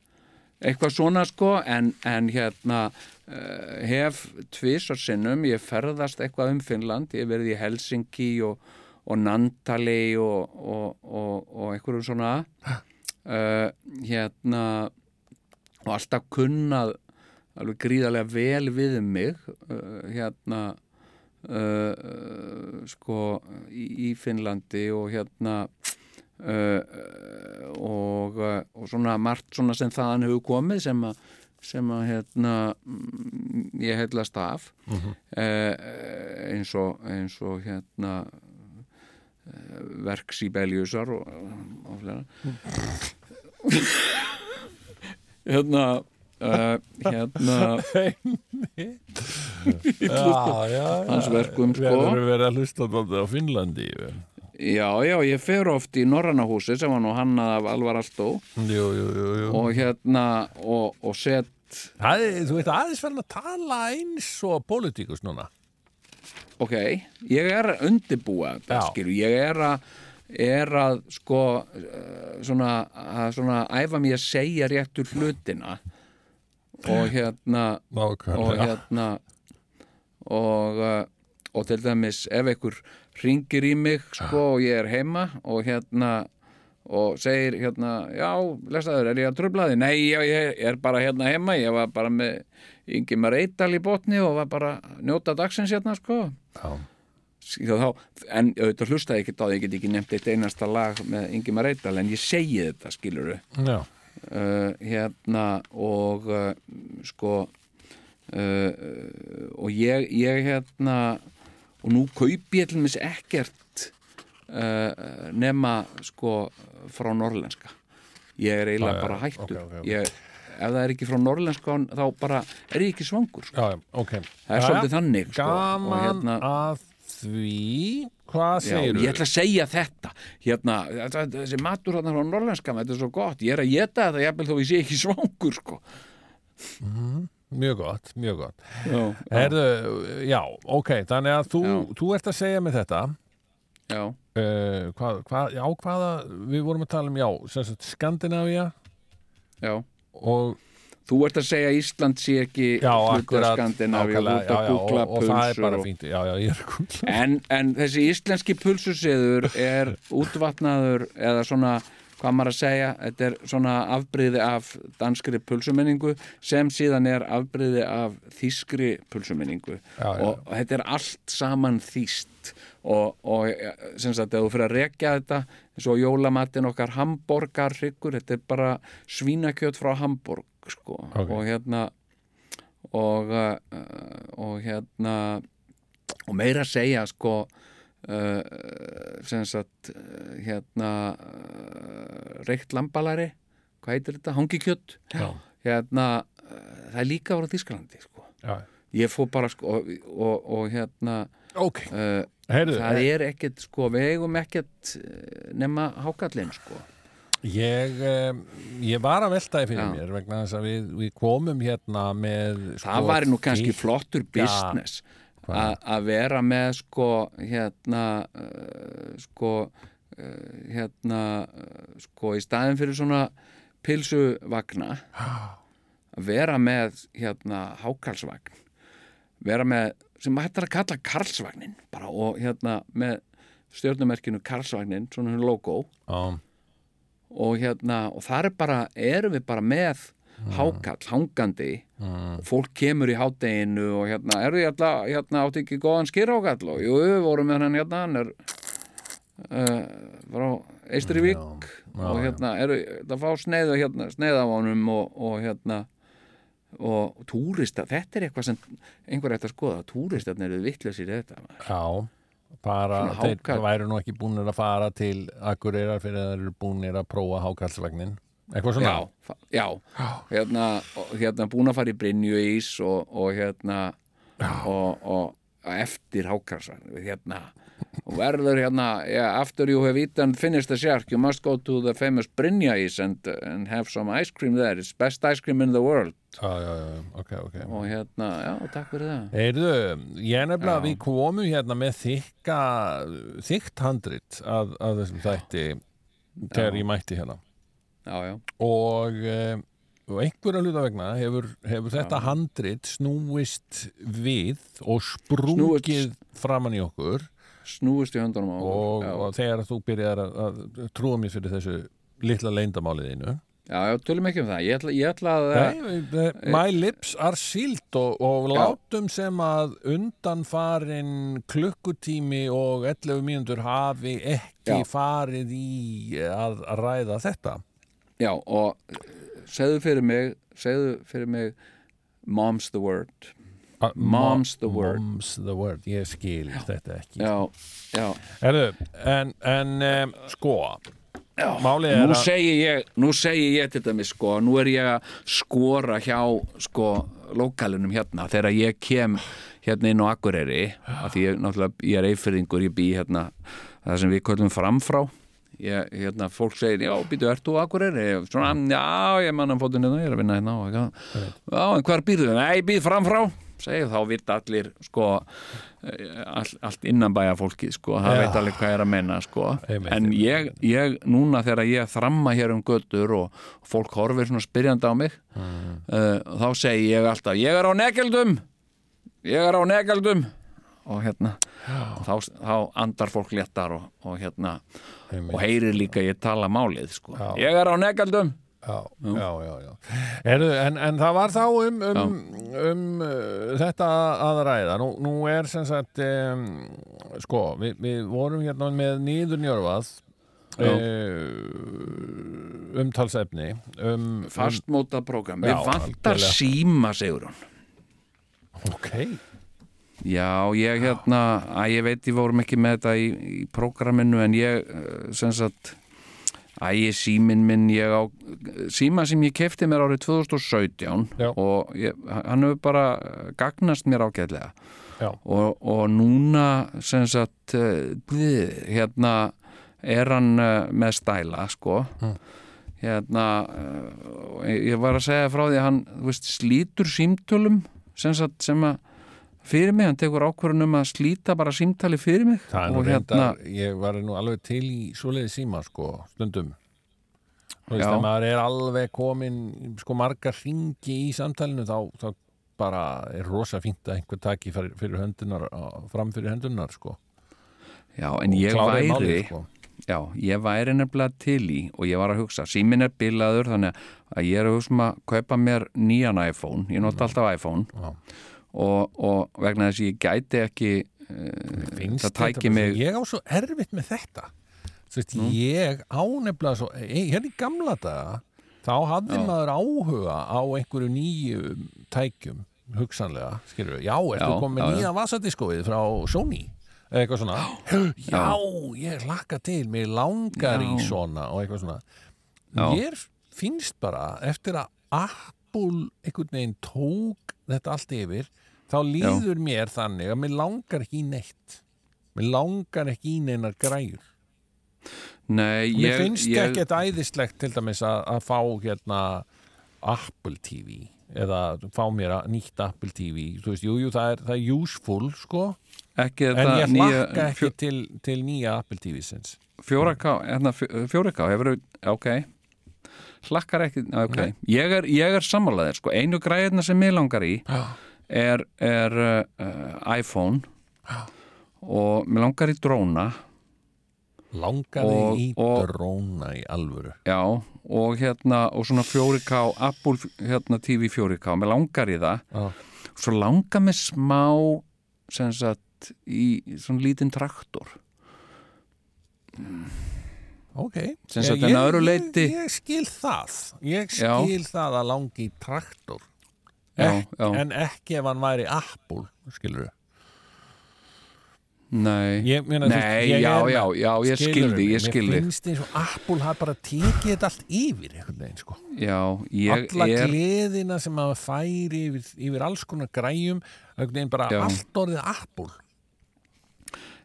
eitthvað svona sko en, en hérna uh, hef tvisar sinnum, ég ferðast eitthvað um Finnland, ég verið í Helsinki og, og Nantali og, og, og, og einhverjum svona. Uh, hérna og alltaf kunnað alveg gríðarlega vel við mig uh, hérna uh, uh, sko í, í Finnlandi og hérna uh, og, uh, og svona margt svona sem þaðan hefur komið sem að sem að hérna mm, ég heillast af. Uh, eins og eins og hérna uh, verk Sibeliusar og, og fleira hérna uh, hérna. Já, já, hans verkum Við sko erum verið að hlusta á Finnlandi já, já, ég fer oft í Norræna húsi sem var nú hannað af Alvar Aldó Jú, jú, jú, og hérna og, og set Það þú veit aðeins verðin að tala eins og pólitíkus núna. Ok, ég er að undibúa skilur, ég er að er að sko uh, svona, að svona æfa mér að segja réttur hlutina og hérna og Nákvæmlega hérna og, uh, og til dæmis ef einhver ringir í mig sko og ég er heima og hérna og segir hérna já, lesaður, er ég að trubla þig? Nei, ég, ég er bara hérna heima ég var bara með Ingimar Eidal í botni og var bara njóta dagsins hérna sko Já. En auðvitað hlustaði ekki á því, ég get ekki nefnt eitt einasta lag með Ingimar Eidal en ég segi þetta, skiluru Já, uh, hérna og uh, sko uh, og ég, ég hérna og nú kaupi ég til mis ekkert uh, nema sko frá norlenska ég er eiginlega Já, já, bara hættur. Ok, ok, ok. Ég, ef það er ekki frá norlenska þá bara er ég ekki svangur sko. já, já, ok. Það er svolítið þannig sko. Gaman hérna, að því hvað Já, segir ég ætla að segja þetta. Hérna, þessi matur þarna frá norlenskam þetta er svo gott, ég er að geta þetta jafnvel þó ég sé ekki svangur sko. Mjög gott, mjög gott. Já, Herðu, já, ok, þannig að þú, Já. þú ert að segja mig þetta. Já, uh, hvað, hvað, já, hvaða við vorum að tala um, já, Skandinavía já. og þú ert að segja að Ísland sé ekki að já, já, kúkla og, og það er pulsur bara og- fínt. Já, já, ég er kúkla en, en þessi íslenski pulsusiður er útvatnaður eða svona, hvað maður að segja þetta er svona afbreyði af danskri pulsumenningu sem síðan er afbreyði af þýskri já. og, og þetta er allt saman þýst. Og, og sem sagt, ef þú fyrir að rekja þetta eins og jólamatinn okkar hamborgarryggur, þetta er bara svínakjöt frá Hamborg sko. Ok. og hérna og, uh, og hérna og meira að segja sko uh, sem sagt uh, hérna uh, reykt lambalari hvað heitir þetta, hangikjött hérna, uh, það er líka ára Þísklandi sko. já. ég fór bara sko og, og, og hérna ok, uh, heyrðu, það er ekkert sko, við eigum ekkert nema hákallinn sko Ég, um, ég var að veltaði fyrir Já. mér vegna þess að við, við komum hérna með það væri nú kannski flottur business að vera með sko hérna uh, sko uh, hérna uh, sko í staðin fyrir svona pilsuvagna að vera með hérna hákalsvagn vera með sem hættar að kalla Karlsvagnin bara og hérna með stjórnumerkinu Karlsvagnin, svona hún logo. Já, og hérna og þar er bara, erum við bara með hákall, hangandi. Og fólk kemur í hádeginu og hérna, eru ég alltaf, hérna átti ekki góðan skýrhákall og jú, við vorum með hann hérna, hann er uh, frá Eisturivík já, og hérna, eru það fá sneiðu hérna, sneið af honum og, og hérna og túrista, þetta er eitthvað sem einhver ætti að skoða, túristarnir eru vittlausir í þetta já bara, þeir væru nú ekki búnir að fara til Akureyrar fyrir að þeir eru búnir að prófa hákallsvagnin eitthvað svona? Já, já, hérna, og, hérna búin að fara í Brynju ís og, og hérna og, og eftir hákarsar hérna og verður hérna yeah, after you have eaten finished the shark you must go to the famous Brynja ís and, and have some ice cream there. It's best ice cream in the world. Já, já, já, ok, ok. Og hérna, já, takk fyrir það. Heyrðu, ég nefnilega við komum hérna með þykka þykkt handrit að, að þessum þætti þegar ég mætti hérna. Já, og, um, og einhverja hluta vegna hefur, hefur þetta handrit snúist við og sprungið framann í okkur snúist í höndunum á og, og þegar þú byrjar að, að trúa mér fyrir þessu litla leyndamáliðinu já, tölum ekki um það. Ég ætla, ég ætla að Nei, my lips are sealed og, og látum sem að undanfarin klukkutími og 11 mínútur hafi ekki Já. farið í að, að ræða þetta. Já, og eh, segðu fyrir mig, segðu fyrir mig Mom's the word. A- Mom's the word. Mom's the word, ég skil þetta ekki Já, já. Herðu, en, en um, sko er Nú að segi ég, nú segi ég til dæmis sko, nú er ég að skora hjá sko lokalunum hérna þegar ég kem hérna inn á Akureyri af því ég, náttúrulega, ég er eifyrðingur, ég bý hérna það sem við köllum framfrá ég, hérna, fólk segir, já, býtu, ert þú á Akureyri? Ég, Svona, já, ég manna fótinn hérna, ég er að vinna hérna eitthvað. Já, en hvar býrðu? Nei, ég býð framfrá segi þá vita allir sko all, allt innanbæja fólkið sko, það Já. veit alveg hvað er að menna sko Einmitt, en ég, ég núna þegar ég þramma hér um götur og fólk horfir svona spyrjandi á mig Mm. uh, þá segi ég alltaf ég er á negeldum ég er á negeldum og hérna og þá, þá andar fólk léttar og, og hérna Einmitt. og heyrir líka ég tala málið sko. Já. ég er á negeldum Já, já, já, já. Heru, en, en það var þá um, um, um uh, þetta að ræða. Nú, nú er sem sagt, um, sko, við, við vorum hérna með nýður njörfað Já. uh, umtalsefni um, fastmóta prógram, Já, við vantar síma segur hún um, Ok, Já, ég hérna, að ég veit ég vorum ekki með þetta í, í prógraminu en ég eh, sem sagt Æ, síminn minn ég á síma sem ég kefti mér árið 2017 Já. og ég, hann hefur bara gagnast mér ágætlega Já. og, og núna sem sagt eh, hérna er hann eh, með stæla sko Mm. hérna eh, ég var að segja frá því að hann veist, slítur símtölum sem sagt sem að fyrir mig, hann tekur ákvörðun um að slíta bara símtali fyrir mig og hérna, reyndar, ég var nú alveg til í svoleiði síma sko, stundum. Þú veist, að maður er alveg komin sko margar ringi í samtalinu þá, þá bara er rosa fínt að einhver taki fyrir, fyrir höndunar fram fyrir höndunar sko. Já, en ég væri málið, sko. Já, ég væri nefnilega til í og ég var að hugsa, símin er bilaður þannig að ég er að hugsa um að kaupa mér nýjan iPhone, ég nota alltaf iPhone. Já. Og, og vegna þess að ég gæti ekki Finnst það tæki mig Ég á svo erfitt með þetta veist, ég ánefnilega svo e, hérna í gamla daga þá hafði Já. maður áhuga á einhverju nýju tækjum hugsanlega, skilur við, já, ertu Já, komið já, já. nýja vasadiskóið frá Sony eða eitthvað svona já, ég hlakka til, mér langar í Já. svona og eitthvað svona Já. mér finnst bara eftir að Apple einhvern veginn tók þetta allt yfir þá líður mér þannig að mér langar ekki í neitt. Mér langar ekki í neinar græjur. Nei, mér ég, finnst ég, ekkert æðislegt til dæmis að, að fá hérna Apple TV eða fá mér að nýtt Apple TV þú veist, jú, jú, það er, það er useful sko, ekki en ég hlakka ekki til, til nýja Apple TV sinns fjóra ká, hérna fjóra ká hefur, ok. Hlakkar ekki, ok, Nei. ég er, er sammálaðir, sko, einu græðina sem ég langar í Já. Er, er uh, iPhone og mér langar í dróna. Langar Og- í dróna í alvöru? Já, og hérna og svona 4K, Apple hérna, TV 4K, mér langar í það. Já. svo langar mér smá sem sagt í svona lítinn traktor. Ok, Sem sagt, en öðru leyti- ég skil það. Ég Já. skil það að langi í traktor. Já, Ek, já. en ekki ef hann væri Apple skilur Nei, Ég meina, þú veist, Nei ég já, já, já, ég skildi, ég skildi finnst eins og Apple hafi bara tekið þetta allt yfir veginn, sko. Já, ég Alla er gleðina sem maður færi yfir, yfir alls konar græjum bara Já. allt orðið Apple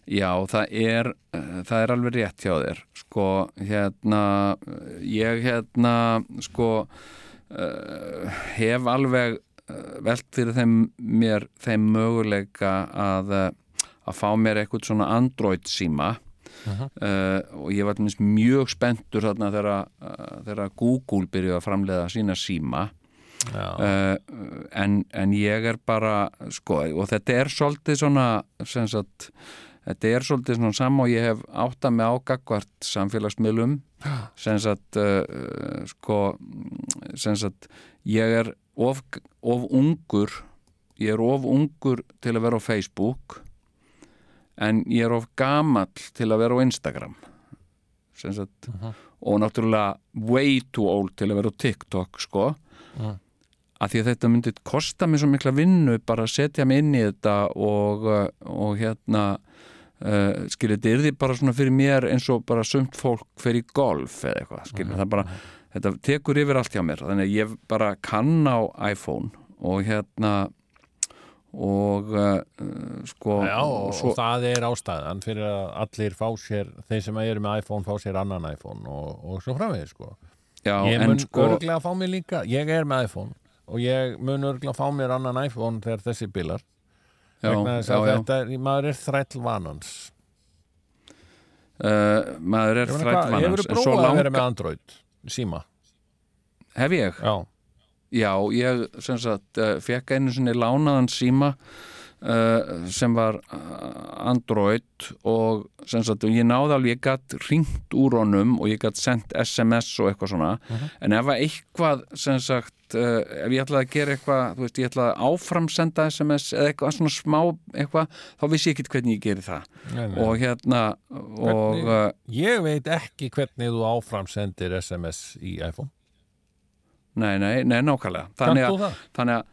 Já, það er uh, það er alveg rétt hjá þér sko, hérna ég hérna, sko uh, hef alveg velt fyrir þeim mér þeim möguleika að uh, að fá mér eitthvað svona Android síma. Uh, og ég var mjög spenntur þarna þegar, uh, þegar Google byrjuði að framleiða sína síma. Uh, en, en ég er bara sko, og þetta er svolítið svona sem sagt, þetta er svolítið svona sama og ég hef átt að með ágagvart samfélagsmiðlum. Sem sagt uh, sko sem sagt, ég er of, of ungur ég er of ungur til að vera á Facebook en ég er of gamall til að vera á Instagram. Sem sagt og náttúrulega way too old til að vera á TikTok sko. Mhm. að því að þetta myndi kosta mér svo mikla vinnu bara að setja mig inn í þetta og, uh, og hérna uh, skiljið, þetta er því bara svona fyrir mér eins og bara sumt fólk fyrir golf eða eitthvað, skiljið, það bara þetta tekur yfir allt hjá mér, þannig að ég bara kann á iPhone og hérna og uh, sko Já og, svo, og það er ástæðan fyrir að allir fá sér, þeir sem eru með iPhone fá sér annan iPhone og, og svo framvegis sko. já, Ég mun sko örglega fá mér líka, ég er með iPhone og ég mun örglega fá mér annan iPhone þegar þessi bilar vegna þess að þetta maður er þræll vanans. Uh, maður er Ég þrætt hefur en svo prófað að vera langa, með Android síma, hef ég? Já, Já, ég sem sagt uh, fekk einu sinni lánaðan síma uh, sem var uh, Android og sem sagt ég náði alveg, ég gætt ringt úr honum og ég gætt sendt SMS og eitthvað svona, en ef að eitthvað sem sagt, uh, ef ég ætlaði að gera eitthvað, þú veist, ég ætlaði að áframsenda SMS eða eitthvað svona smá eitthvað, þá vissi ég ekki hvernig ég geri það. Nei, nei. og hérna og Hvernig- uh, ég veit ekki hvernig þú áframsendir SMS í iPhone. Nei, nei, nei, nákvæmlega. Þannig að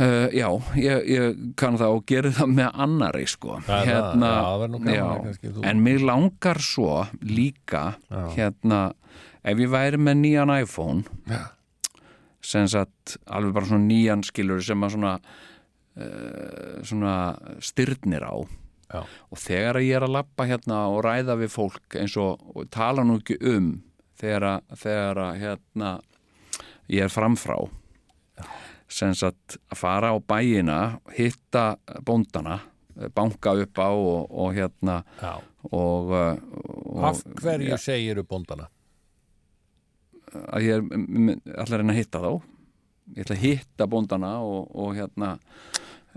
Uh, já, ég, ég kann það og gerir það með annari sko. Það er það, já, að kannski en mér langar svo líka hérna, ef ég væri með nýjan iPhone Já. sem sagt alveg bara svona nýjan skilur sem að svona uh, svona styrnir á. Já. og þegar ég er að lappa hérna og ræða við fólk eins og, og tala nú ekki um þegar að, hérna ég er framfrá sagt að fara á bæina hitta bóndana banka upp á og, og hérna og, uh, og Af hverju segiru bóndana? að ég er m- ætla að hitta þá ég ætla að hitta bóndana og, og hérna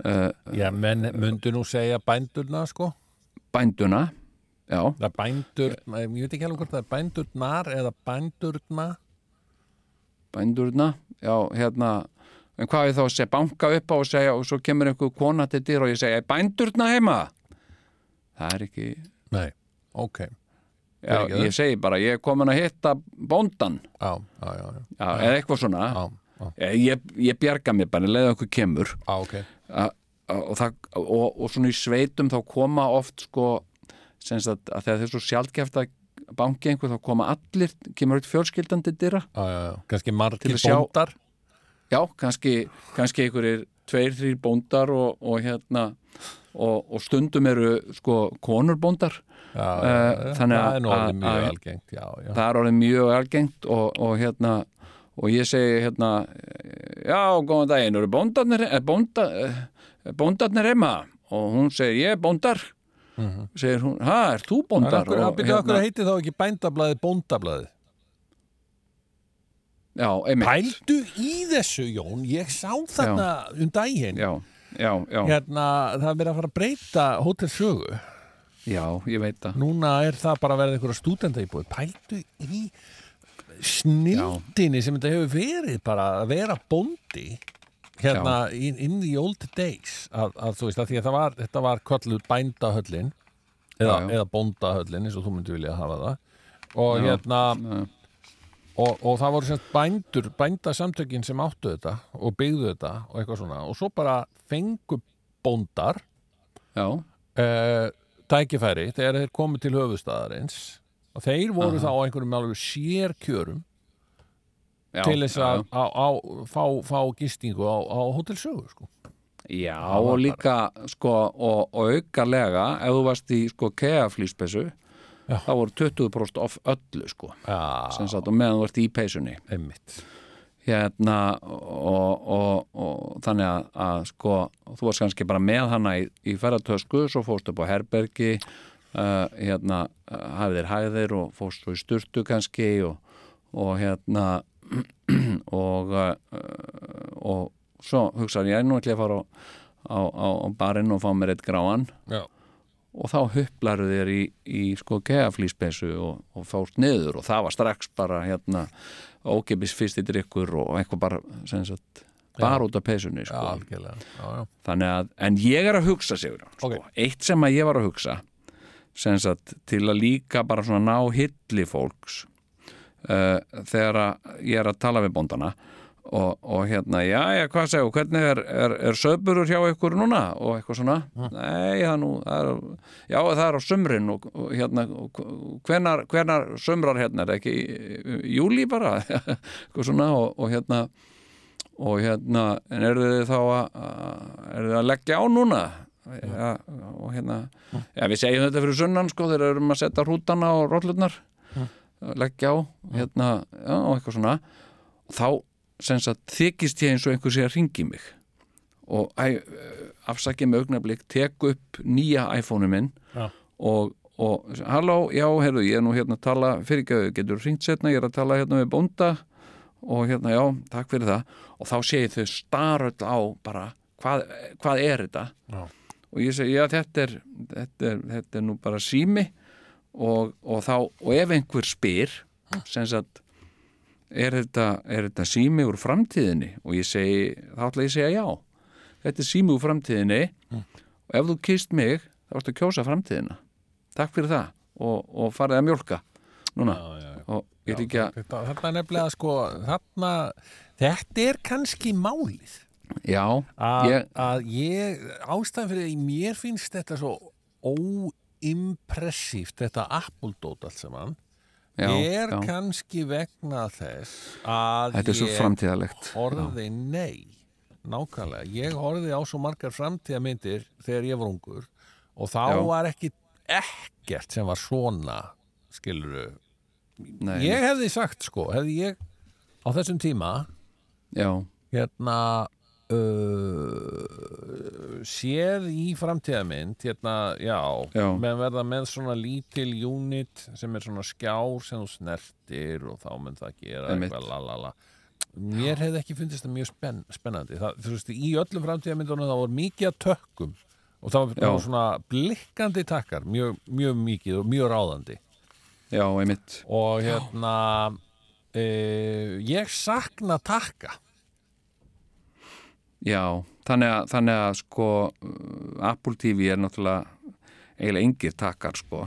uh, Já, menn myndu nú segja bændurna, sko. bænduna já, Það er bændur, ég veit ekki alveg hvort það er bændurnar eða bændurna. bændurna já, hérna en hvað er þá að segja, banka upp á og segja og svo kemur einhver kona til dyr og ég segja "Er bændurna heima það er ekki Nei, ok. já, Fyrirgefðu. ég segi bara, ég er komin að hitta bóndan Já, já, já, já. já, eða eitthvað svona Já, já, ég, ég bjarga mér bara, leiða okkur kemur já, ok. a- a- og, það, og, og svona í sveitum þá koma oft sko sem sagt að þegar þeir svo sjaldgæft að banki einhver þá koma allir kemur eitt fjölskyldandi dyra Já, já, já. Kannski Til margir að sjá- bóndar. Já, kannski, kannski einhverjir tveir, þrýr bóndar og, og hérna og, og stundum eru sko konurbóndar Já, já, Eh, þannig það að- er nú alveg að- mjög algengt. Það er orðið mjög algengt og, og hérna og ég segi hérna já, góðan daginn, eru bóndarnir eh, bónda, eh, bóndarnir heima? Og hún segir, ég er bóndar. Segir hún, ha, er þú Það er bóndar okkur, að að heiti þá ekki bændablaði bóndablaði. Já, Pældu í þessu, Jón. Ég sá þarna um daginn. já, já, já, Hérna, það er verið að fara að breyta Hotel Sögu. já, ég veit það Núna er það bara að verða einhverja stúdenda íbúið. Pældu í snildinni sem þetta hefur verið bara að vera bóndi hérna in, in the old days að, að þú veist að því að var, þetta var kölluð bændahöllin eða, Já, já. eða bóndahöllin eins og þú myndi vilja hafa það og Já, hérna já. Og, og það voru semst bændur bændasamtökin sem áttu þetta og byggðu þetta og eitthvað svona og svo bara fengu bóndar uh, tækifæri þegar þeir komu til höfustaðarins og þeir voru Aha. þá á einhverjum alveg sérkjörum til þess að fá, fá gistingu á, á Hotel Sögu sko. Já, og líka sko, og, og aukalega ef þú varst í sko keaflýspesu Já. þá voru 20% off öllu sko, sem sagt og meðan þú ert í peysunni. Einmitt. Hérna og, og, og þannig að, að sko, þú varst kannski bara með hana í, í ferðartösku, svo fórst upp á herbergi uh, hérna uh, hafðir hæðir og fórst svo í sturtu kannski og, og hérna og uh, og svo hugsaði ég nú ætla ég að fara á, á, á barinn og fá mér eitt gráan. Já, og þá huplaru þér í, í sko keaflýspesu og, og fórst niður og það var strax bara hérna ókipis fyrst í drikkur og eitthvað bara sem sagt, bara út af pesunni já, sko. já, já. þannig að, en ég er að hugsa sigur sko. Ok. eitt sem að ég var að hugsa sem sagt, til að líka bara svona ná hilli fólks uh, þegar ég er að tala við bóndana og, og hérna, já, já, hvað segju hvernig er, er, er söðburur hjá ykkur núna? Og eitthvað svona? Nei, það nú, það er, já, það er á sumrin og, og hérna, og hvenar, hvenar sumrar hérna, er ekki júli bara? Eitthvað svona og, og hérna og hérna, en eru þið þá að, eru þið að leggja á núna? Ja, og hérna já, við segjum þetta fyrir sunnan sko þegar erum að setja hrútana og rollurnar leggja á, hérna já, og eitthvað svona. Þá þykist ég eins og einhver sé að ringi mig og afsakið með augnablik, tek upp nýja iPhone-u minn Já. og, og halló, já, heyrðu, ég er nú hérna að tala fyrirgjöðu, getur ringt setna, ég er að tala hérna við bónda og hérna, já, takk fyrir það og þá ég þau staröld á bara, hvað, hvað er þetta Já. og ég segi, já, þetta er þetta er, þetta er nú bara sími og, og þá, og ef einhver spyr sem sagt er þetta, er þetta sími úr framtíðinni? Og ég segi, þá ætla ég að segja já. Þetta er sími úr framtíðinni. Og ef þú kýst mig þá ertu að kjósa framtíðina. Takk fyrir það. Og, og farið að mjólka núna. Já, já, já. og ég líka Þetta, þetta er nefnilega sko þarna, þetta er kannski málið. Já, að ég, að ég, ástæðan fyrir því mér finnst þetta svo óimpressíft þetta Apple-dót allt saman já, er já. kannski vegna þess að ég horfði nei nákvæmlega, ég horfði á svo margar framtíðamyndir þegar ég var ungur og þá Já. var ekki ekkert sem var svona skiluru, Nei, ég hefði sagt sko, hefði ég á þessum tíma Já, hérna uh, séð í framtíðamynd hérna, já, Já. menn verða með svona lítil unit sem er svona skjár sem þú snertir og þá mun það gera Einmitt. eitthvað lalala mér hefði ekki fundist það mjög spenn, spennandi það, þú veist, í öllum framtíðamyndunum það voru mikið að tökkum og það það Já. svona blikkandi takkar mjög, mjög mikið og mjög ráðandi já, einmitt og hérna e, ég sakna takka Já, þannig að, þannig að sko Apple TV er náttúrulega eiginlega engir takkar sko.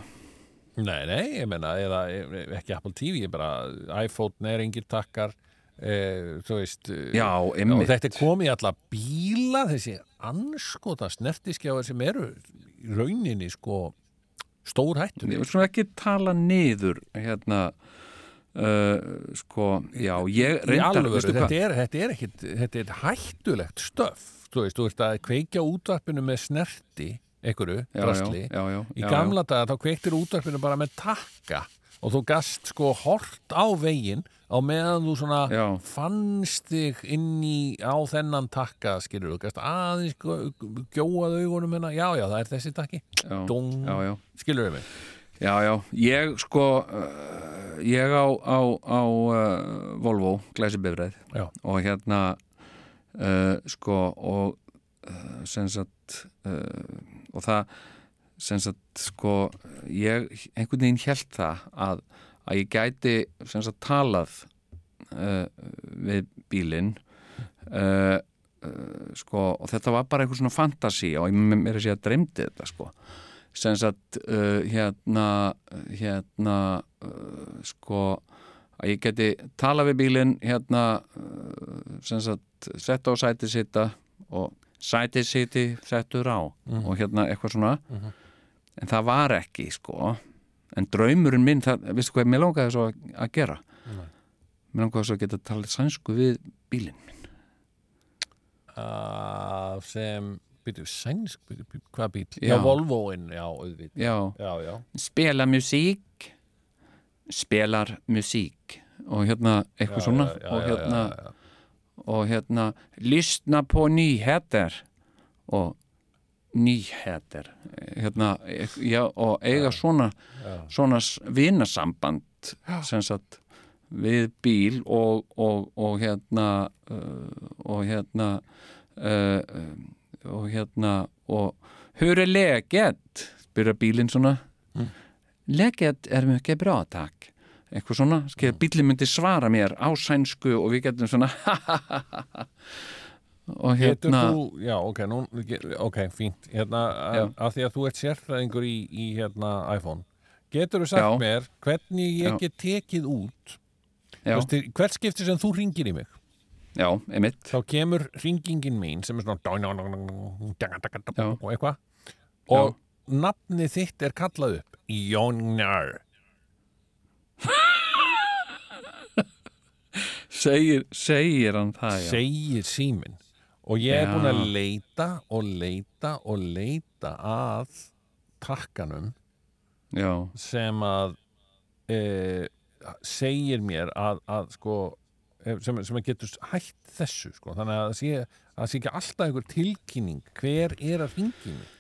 Nei, nei, ég meina, eða e- ekki Apple TV, ég bara iPhone er engir takkar e, þú veist e, Já, og þetta komið í alla bíla þessi anskota snertiskjáður sem eru rauninni sko stór hættur Ég vil svona ekki tala niður hérna uh, sko, já, ég reyndar, alvöru, þetta er, þetta, er ekkit, þetta er hættulegt stöf þú veist, þú veist að kveikja útvarpinu með snerti einhverju, já, í gamla daga þá kveiktir útvarpinu bara með takka og þú gast sko hort á veginn á meðan þú svona Já. fannst þig inn í á þennan takka skilur þú gast aðeins gjóað augunum hérna, já já það er þessi takki. Já, skilur við mig? Já, já, ég sko uh, ég á, á, á uh, Volvo, glæsibifræð já, og hérna uh, sko og uh, sem sagt uh, og það sem sagt sko ég einhvern veginn held það að, að ég gæti sem sagt talað við bílinn sko og þetta var bara eitthvað svona fantasi og ég mér að sé að dreymdi þetta sko. Sem sagt hérna hérna sko að ég geti tala við bílinn hérna sem sagt setta á sæti sitta og sæti siti settur á og hérna eitthvað svona. En það var ekki sko. En draumurinn minn, það, veistu hvað mér langaði svo að, gera? Mér langaði svo að geta talað sænsku við bílinn minn. Uh, sem byrju, sænsk, byrju, byrju, hvað bíl Já. já, Volvoin, já, auðvitað. Já, já, spela musík spelar musík og hérna eitthvað svona og hérna. Og hérna lysna på nyheter. Og nýheter hérna, já, og eiga svona svona s- vinasamband sem sagt við bíl og, og, og hérna uh, og hérna uh, um, og hérna og hur er läget? spyrja bílinn svona. Läget er mjög bra takk eitthvað svona, skil, bílinn myndi svara mér á sænsku og við getum svona og hérna þú, já, ok, nú, ok, fínt. Hérna, af því að þú ert sérfræðingur í, í hérna iPhone getur þú sagt Já. mér hvernig ég get tekið út hvert skipti sem þú ringir í mig? Já, einmitt. Þá kemur ringingin mín sem er svona og eitthvað. Og nafnið þitt er kallað upp. Jónar segir, segir hann það, já. Segir síminn. Og ég er búin að leita og leita og leita að takkanum já, sem að e, segir mér að, að sko e, sem, sem að getur hætt þessu sko. þannig að það sé, sé ekki alltaf einhver tilkynning. Hver er að ringi mig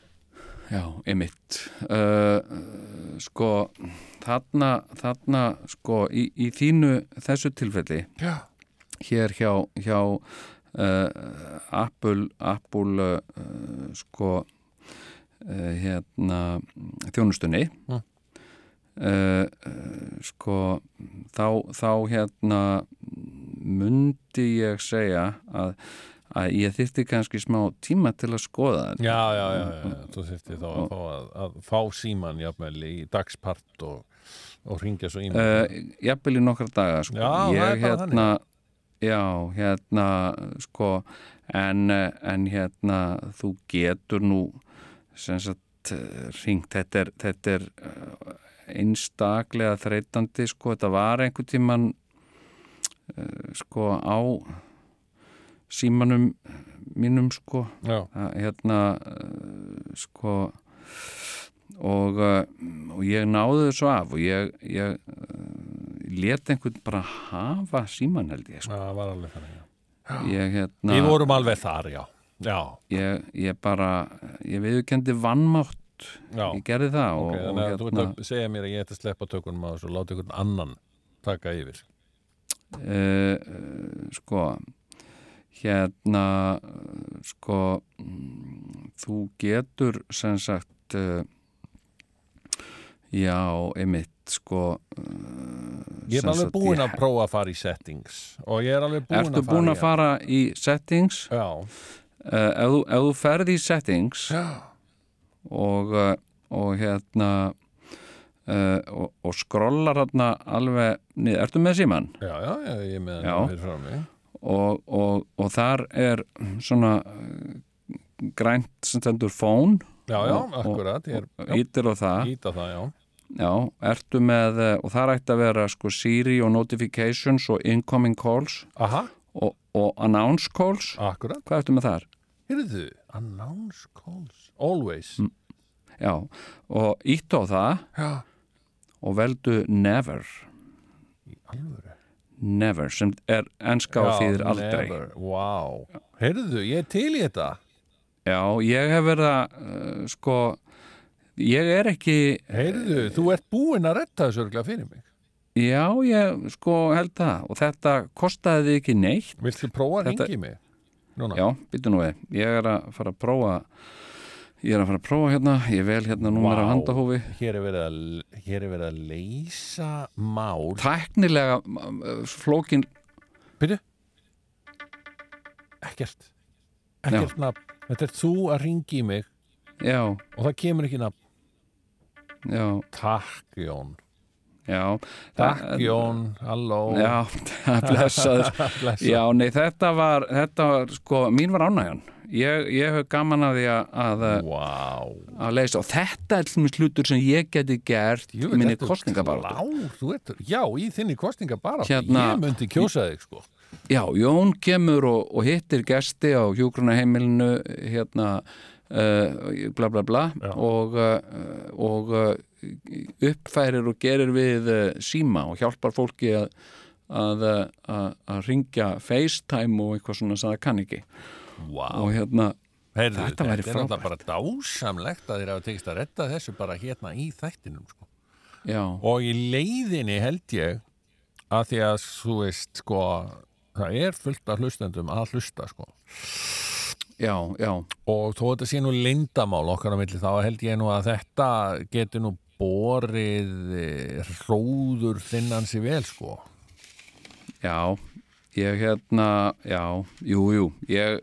Já, einmitt uh, sko þarna, þarna sko í, í þínu þessu tilfelli já, hér hjá, hjá uh, Apple, Apple uh, sko hérna þjónustunni Mm. sko þá, þá hérna mundi ég segja að, að ég þyrfti kannski smá tíma til að skoða þetta. Já, já, já, já, já. þú þurfti þá að að, að fá síman jafnvel í dagspart og, og ringja svo í mig. Uh, jafnvel í nokkra daga sko. Já, það er ég bara hérna já, hérna sko, en, eh, en hérna þú getur nú sem sagt ringt, þetta er, þetta er eh, einstaklega þreytandi sko, þetta var einhvern tíman uh, sko á símanum mínum sko. Já, að, hérna uh, sko og, uh, og ég náði þessu af og ég, ég uh, let einhvern bara hafa síman held ég sko. alveg þannig já. ég hérna Við vorum alveg þar, já. Já, ég, ég bara ég viðurkendi vannmátt já. ég gerði það Ok, og, og þú hérna segja mér að ég ætti að sleppa tökunum og láta einhvern annan taka yfir. Uh, uh, sko hérna sko mm, þú getur sem sagt uh, já, einmitt sko uh, Ég er alveg ég- að prófa að fara í settings og ég er alveg búinn Ertu að fara búin í að fara í settings? Já, uh, ef, þú, ef þú ferð í settings já, og, og hérna uh, og, og skrollar hérna alveg niður, ertu með síman? já, já, já, ég er með hann fyrir frá mig Og, og, og þar er svona uh, grænt sem stendur phone Já, já, akkurat, ég er og ítir á það. Íta það, já. Já, ertu með, uh, og það ætti að vera sko Siri og notifications og incoming calls. Aha, og, og announce calls. Akkurat. Hvað ertu með þar? Heyrðu, announce calls Always. Já, og ítt á það. Já, og veldu never. Í alvöru never, sem er enska og þýðir aldrei. Never, wow. Heyrðu, ég er til í þetta. Já, ég hef verið að uh, sko, ég er ekki Heyrðu, þú ert búinn að retta þessu örgla fyrir mig. Já, ég sko held það. Og þetta kostaði þið ekki neitt. Viltu prófa að Þetta- ringi mig? Núna? Já, byttu nú við, ég er að fara að prófa ég er að fara að prófa hérna ég vel hérna númer Vá. af handahófi. Hér er verið að, hér er verið að leysa mál. Tæknilega uh, flókin Byrju. Ekkert. Ekkert nafn. Þetta er þú að ringi í mig já, og það kemur ekki nafn. Já, Takk Jón já. Takk Það- Jón, halló. Já, blessaður. Blessa. Já, nei, þetta var, þetta var, sko, mín var ánægjan. Ég, ég hef gaman að því að, Vá. að leysa og þetta er til hlutur sem ég geti gert í minni ert, já, í þinni kostningabaratu Hérna- Ég myndi kjósa þig sko. Já, Jón kemur og, og hittir gesti á hjúgrunaheimilinu, hérna, uh, bla bla bla. Já. og, uh, og uh, uppfærir og gerir við uh, síma og hjálpar fólki að að, uh, að, að ringja FaceTime og eitthvað svona sem það kann ekki. Vá. Og hérna Heyrðu, Þetta þetta væri er náttúrulega bara dásamlegt að þér hafa tekist að retta þessu bara hérna í þættinum sko. og í leiðinni held ég að því að þú veist sko, það er fullt af hlustendum að hlusta sko. já, já. Og þó þetta sé nú lindamál okkar á milli þá held ég nú að þetta getur nú borið eh, hróður þinnan sér vel sko. Já, ég hérna, já, jú, jú, ég,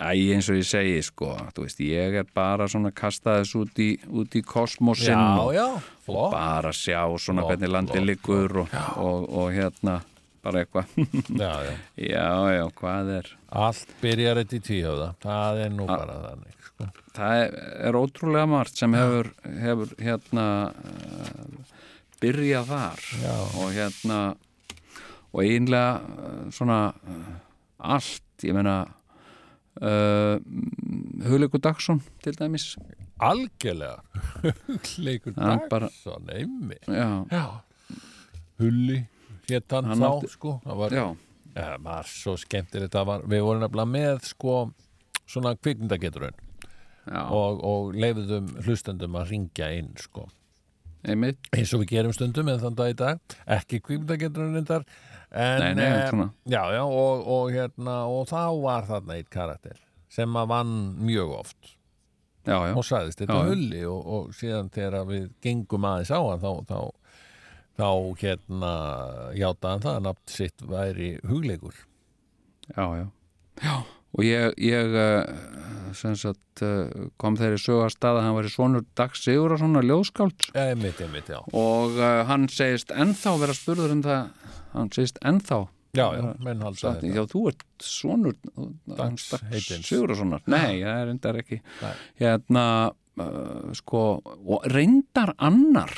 æ, eins og ég segi, sko, þú veist, ég er bara svona að kasta þess út í, út í kosmosin og, já, og bara sjá svona hvernig landi liggur og, og, og hérna, bara eitthvað, já, já. já, já, hvað er, allt byrjar þetta í tvíhjóða það er nú bara þannig. Það er, er ótrúlega margt sem hefur, hefur hérna, uh, byrjað þar. Já. og hérna, og eiginlega uh, svona uh, allt, ég meina uh, Hugleikur Dagsson til dæmis. Algjörlega. Bara- Dagsson, einmi já, já, Hulli hétt hann, Hann þá átti- sko. Það var, ja, var svo skemmtilegt. Það var, við vorum nefnilega með sko svona kvikmyndageturinn já, og, og leifuðum hlustendum að ringja inn sko. Einmitt. Eins og við gerum stundum en þann dag í dag. Ekki kvikmyndageturinn reyndar en, Nei, nei, já, já, og, og hérna og þá var þarna eitt karakter sem að vann mjög oft. Já, já, og sagðist þetta hulli og, og síðan þegar við gengum aðeins á hann þá, þá, þá hérna játaðan það að nafn sitt væri hugleikur. Já, já, já. Og ég, ég sem sagt uh, kom þeirri sögu að hann væri svonur Dag Sigur og svona já. Og hann segist ennþá vera spurður um það hann segist ennþá Já, já, Satt, þetta. Já, þú ert sonur Dags heitins. Sigurðarssonar Nei, það er reyndar ekki. Nei. Hérna, uh, sko og reyndar annar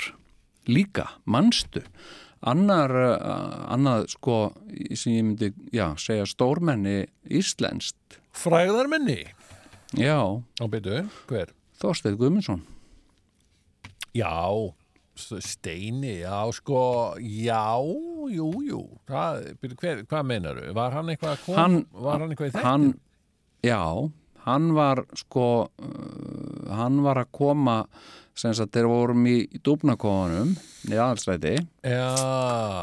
líka, manstu annar, uh, annað sko sem ég myndi, já, segja stórmenni íslenskt Fræðar minni Já, Á byrju, hver? Þorsteinn Guðmundsson Já, Steini, já, sko, já, jú, jú. Byrju, hver, hvað meinaru? Var hann eitthvað að koma? Hann- var hann eitthvað í þettin? hann, já, hann var sko uh, hann var að koma sem þegar við vorum í, í dúbnakofanum í aðalstræti Já,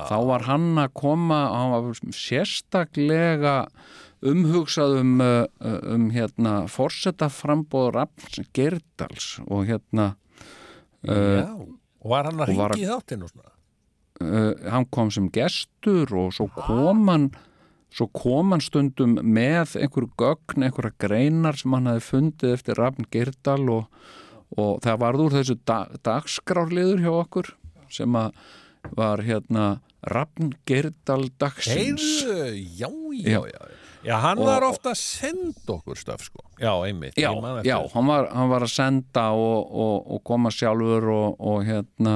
þá var hann að koma hann var sérstaklega umhugsað um, uh, um hérna forseta frambóð Rafns Gerdals og hérna já. Og var hann að og var ringi í þáttinn og svona? uh, hann kom sem gestur og svo kom hann svo kom hann stundum með einhverju gögn, einhverja greinar sem hann hafi fundið eftir Rafn Gerdal og, og það varð úr þessu da, dagskrárliður hjá okkur sem að var hérna Rafn Gerdal dagsins Heyrðu, já, já, já. Já, hann Og- var ofta að senda okkur stöf, sko. Já, einmitt. Já, já hann, var, hann var að senda og, og, og koma sjálfur og, og hérna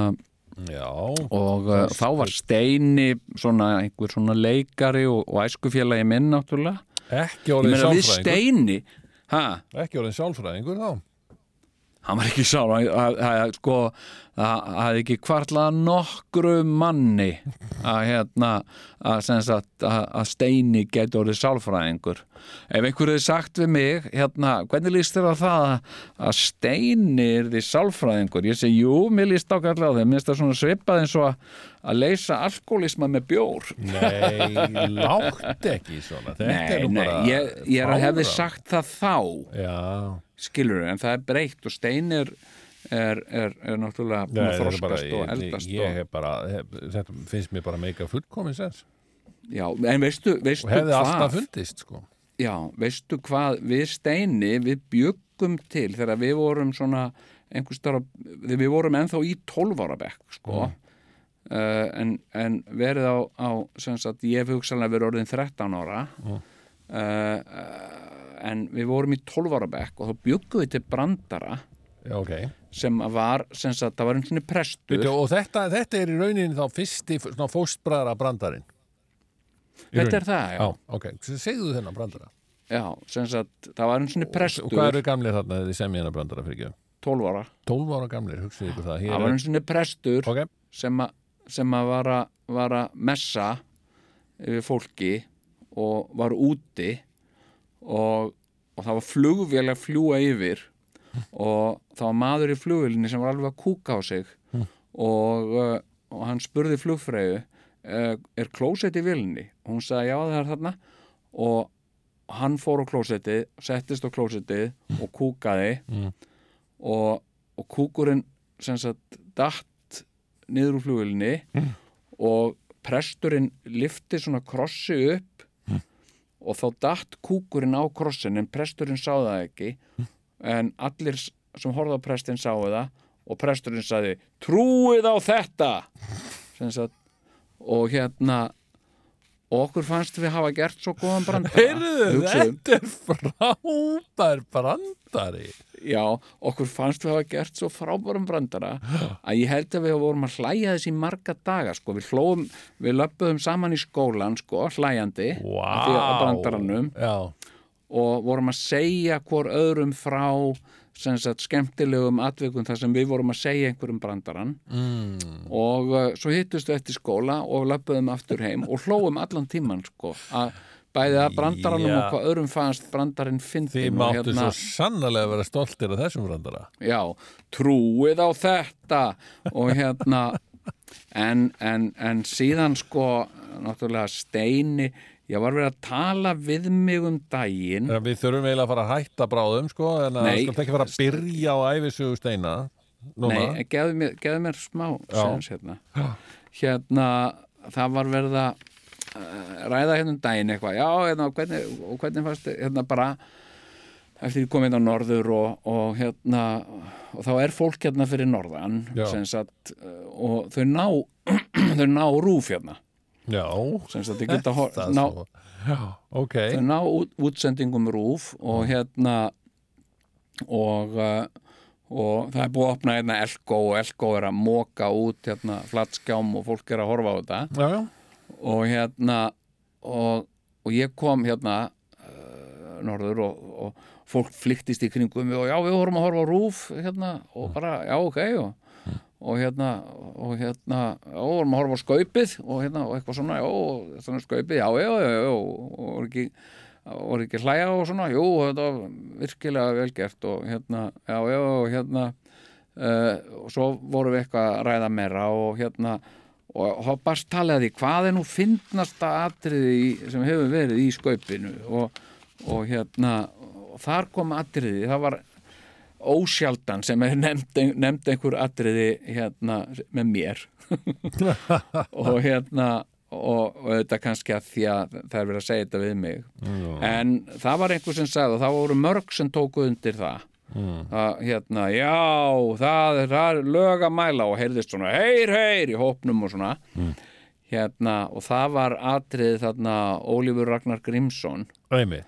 Já, og uh, þá var Steini svona einhver svona leikari og, æskufélagi minn náttúrulega ekki orðin sálfræðingur. Steini ha, Ekki orðin sálfræðingur, þá. Hann var ekki sá að, að, að, sko, að hafði ekki kvartlað nokkru manni að hérna að, að, að steini geti orðið sálfræðingur. Ef einhver hefði sagt við mig hérna, hvernig líst þér á það að, steini er því sálfræðingur? Ég segi, jú, mér líst ákvæmlega á þeim mér finnst það svona svipað eins og að, leysa alkoholisma með bjór. Nei, látt ekki svona. Þetta er nei, nú nei, bara ég, ég er að hefði sagt það þá. Já, skilur en það er breytt og stein er, er, er, er náttúrulega búin að þroskast og ég, eldast ég og, hef bara, hef, þetta finnst mér bara meika fullkomin sens. Já, en veistu, veistu og hefði hvað? alltaf fundist sko. já, veistu hvað? Við steini við bjöggum til þegar við vorum svona einhvers þar þegar við vorum ennþá í 12 ára bekk sko. Uh, en, en verið á, á sem sagt, ég hef hugsalega verið orðin 13 ára. Uh, uh, en við vorum í 12 ára bekk og þá bjöggum við til brandara Já, ok. sem var, sem sagt, það var einhvern prestur. Bíddu, Og þetta, þetta er í rauninni þá fyrsti svona fóstbræðra brandarinn. Þetta er það, já. Já, ok, segðu þennan brandara. Já, sem sagt, það var einn svona Og prestur, hvað eru gamlir þarna þegar þið semja hennar brandara fyrir ekki 12 ára. 12 ára gamlir, hugsið ykkur það. Það var er, einn svona prestur Ok, sem, sem að var, að messa yfir fólki og var úti og, og það var flugvél að fljúa yfir og það var maður í flugvélinni sem var alveg að kúka á sig og, uh, og hann spurði flugfræðu uh, er klósett í og hún sagði já það er þarna. Og hann fór á klósettið settist á klósettið og kúkaði Mm. og, og kúkurinn sem sagt datt niður úr flugvélinni og presturinn lifti svona krossi upp og þá datt kúkurinn á krossin en presturinn sá það ekki. En allir sem horfði á prestin sáu það og presturinn sagði trúið á þetta! Sagt og hérna og okkur fannst við hafa gert svo góðan brandara. Heyrðu, Hugsuðum, þetta er frábær brandari. Já, okkur fannst við hafa gert svo frábærum brandara að ég held að við vorum að hlæja þessi marga daga sko, við hlóum, við löppuðum saman í skólan sko, hlæjandi Vá af brandaranum. Já, og vorum að segja hvor öðrum frá sagt, skemmtilegum atvikum þar sem við vorum að segja einhverjum brandaran mm. og uh, svo hittust við eftir skóla og löppuðum aftur heim og hlóum allan tíman sko, að bæði að brandaranum Já. og hvað öðrum fannst brandarinn Þið fyndin og máttu hérna, svo sannarlega vera stoltir af þessum brandara já, trúið á þetta og hérna en, en, en síðan sko náttúrulega steini ég var verið að tala við mig um daginn. En Við þurfum eiginlega að fara að hætta bráðum sko, en að Nei. skal ekki fara að byrja á æfisögu steina Núna, Nei, gefðu mér, gefðu mér smá sens hérna. hérna það var verið að uh, ræða hérna um daginn eitthvað. Já, hérna, og hvernig, og hvernig fannst hérna bara eftir ég kom inn á norður og, og hérna og þá er fólk hérna fyrir norðan sagt, uh, og þau ná þau ná rúf hérna Já, það ná, svo Já, ok. Þau ná út, útsendingum rúf og hérna og uh, og það er búið að opna hérna Elko og Elko er að móka út hérna flatskjám og fólk er að horfa á þetta. Já, já, og hérna og, og ég kom hérna uh, norður og, og fólk flyktist í kringum og já við vorum að horfa á rúf hérna og bara já ok og, og hérna og hérna við vorum að horfa á skaupið og hérna og eitthvað svona já og svona skaupið já já já já og voru ekki ekki að hlæja og svona, jú, þetta var virkilega velgert og hérna, já, já, og hérna uh, og svo vorum við eitthvað að ræða meira og hérna og að því hvað er nú fyndnasta atriði sem hefur verið í skaupinu? Og, og hérna og þar kom atriði, það var ósjaldan sem er nefnd, nefnd einhver atriði hérna með mér. Og hérna og, og þetta kannski að því að það er verið að segja þetta við mig. En það var einhver sem sagði og það voru mörg sem tóku undir það. Að hérna, já það er, það er lög að mæla og heyrðist svona heyr, heyr í hópnum og svona. Hérna, og það var atriðið þarna Ólífur Ragnar Grímsson. Æmi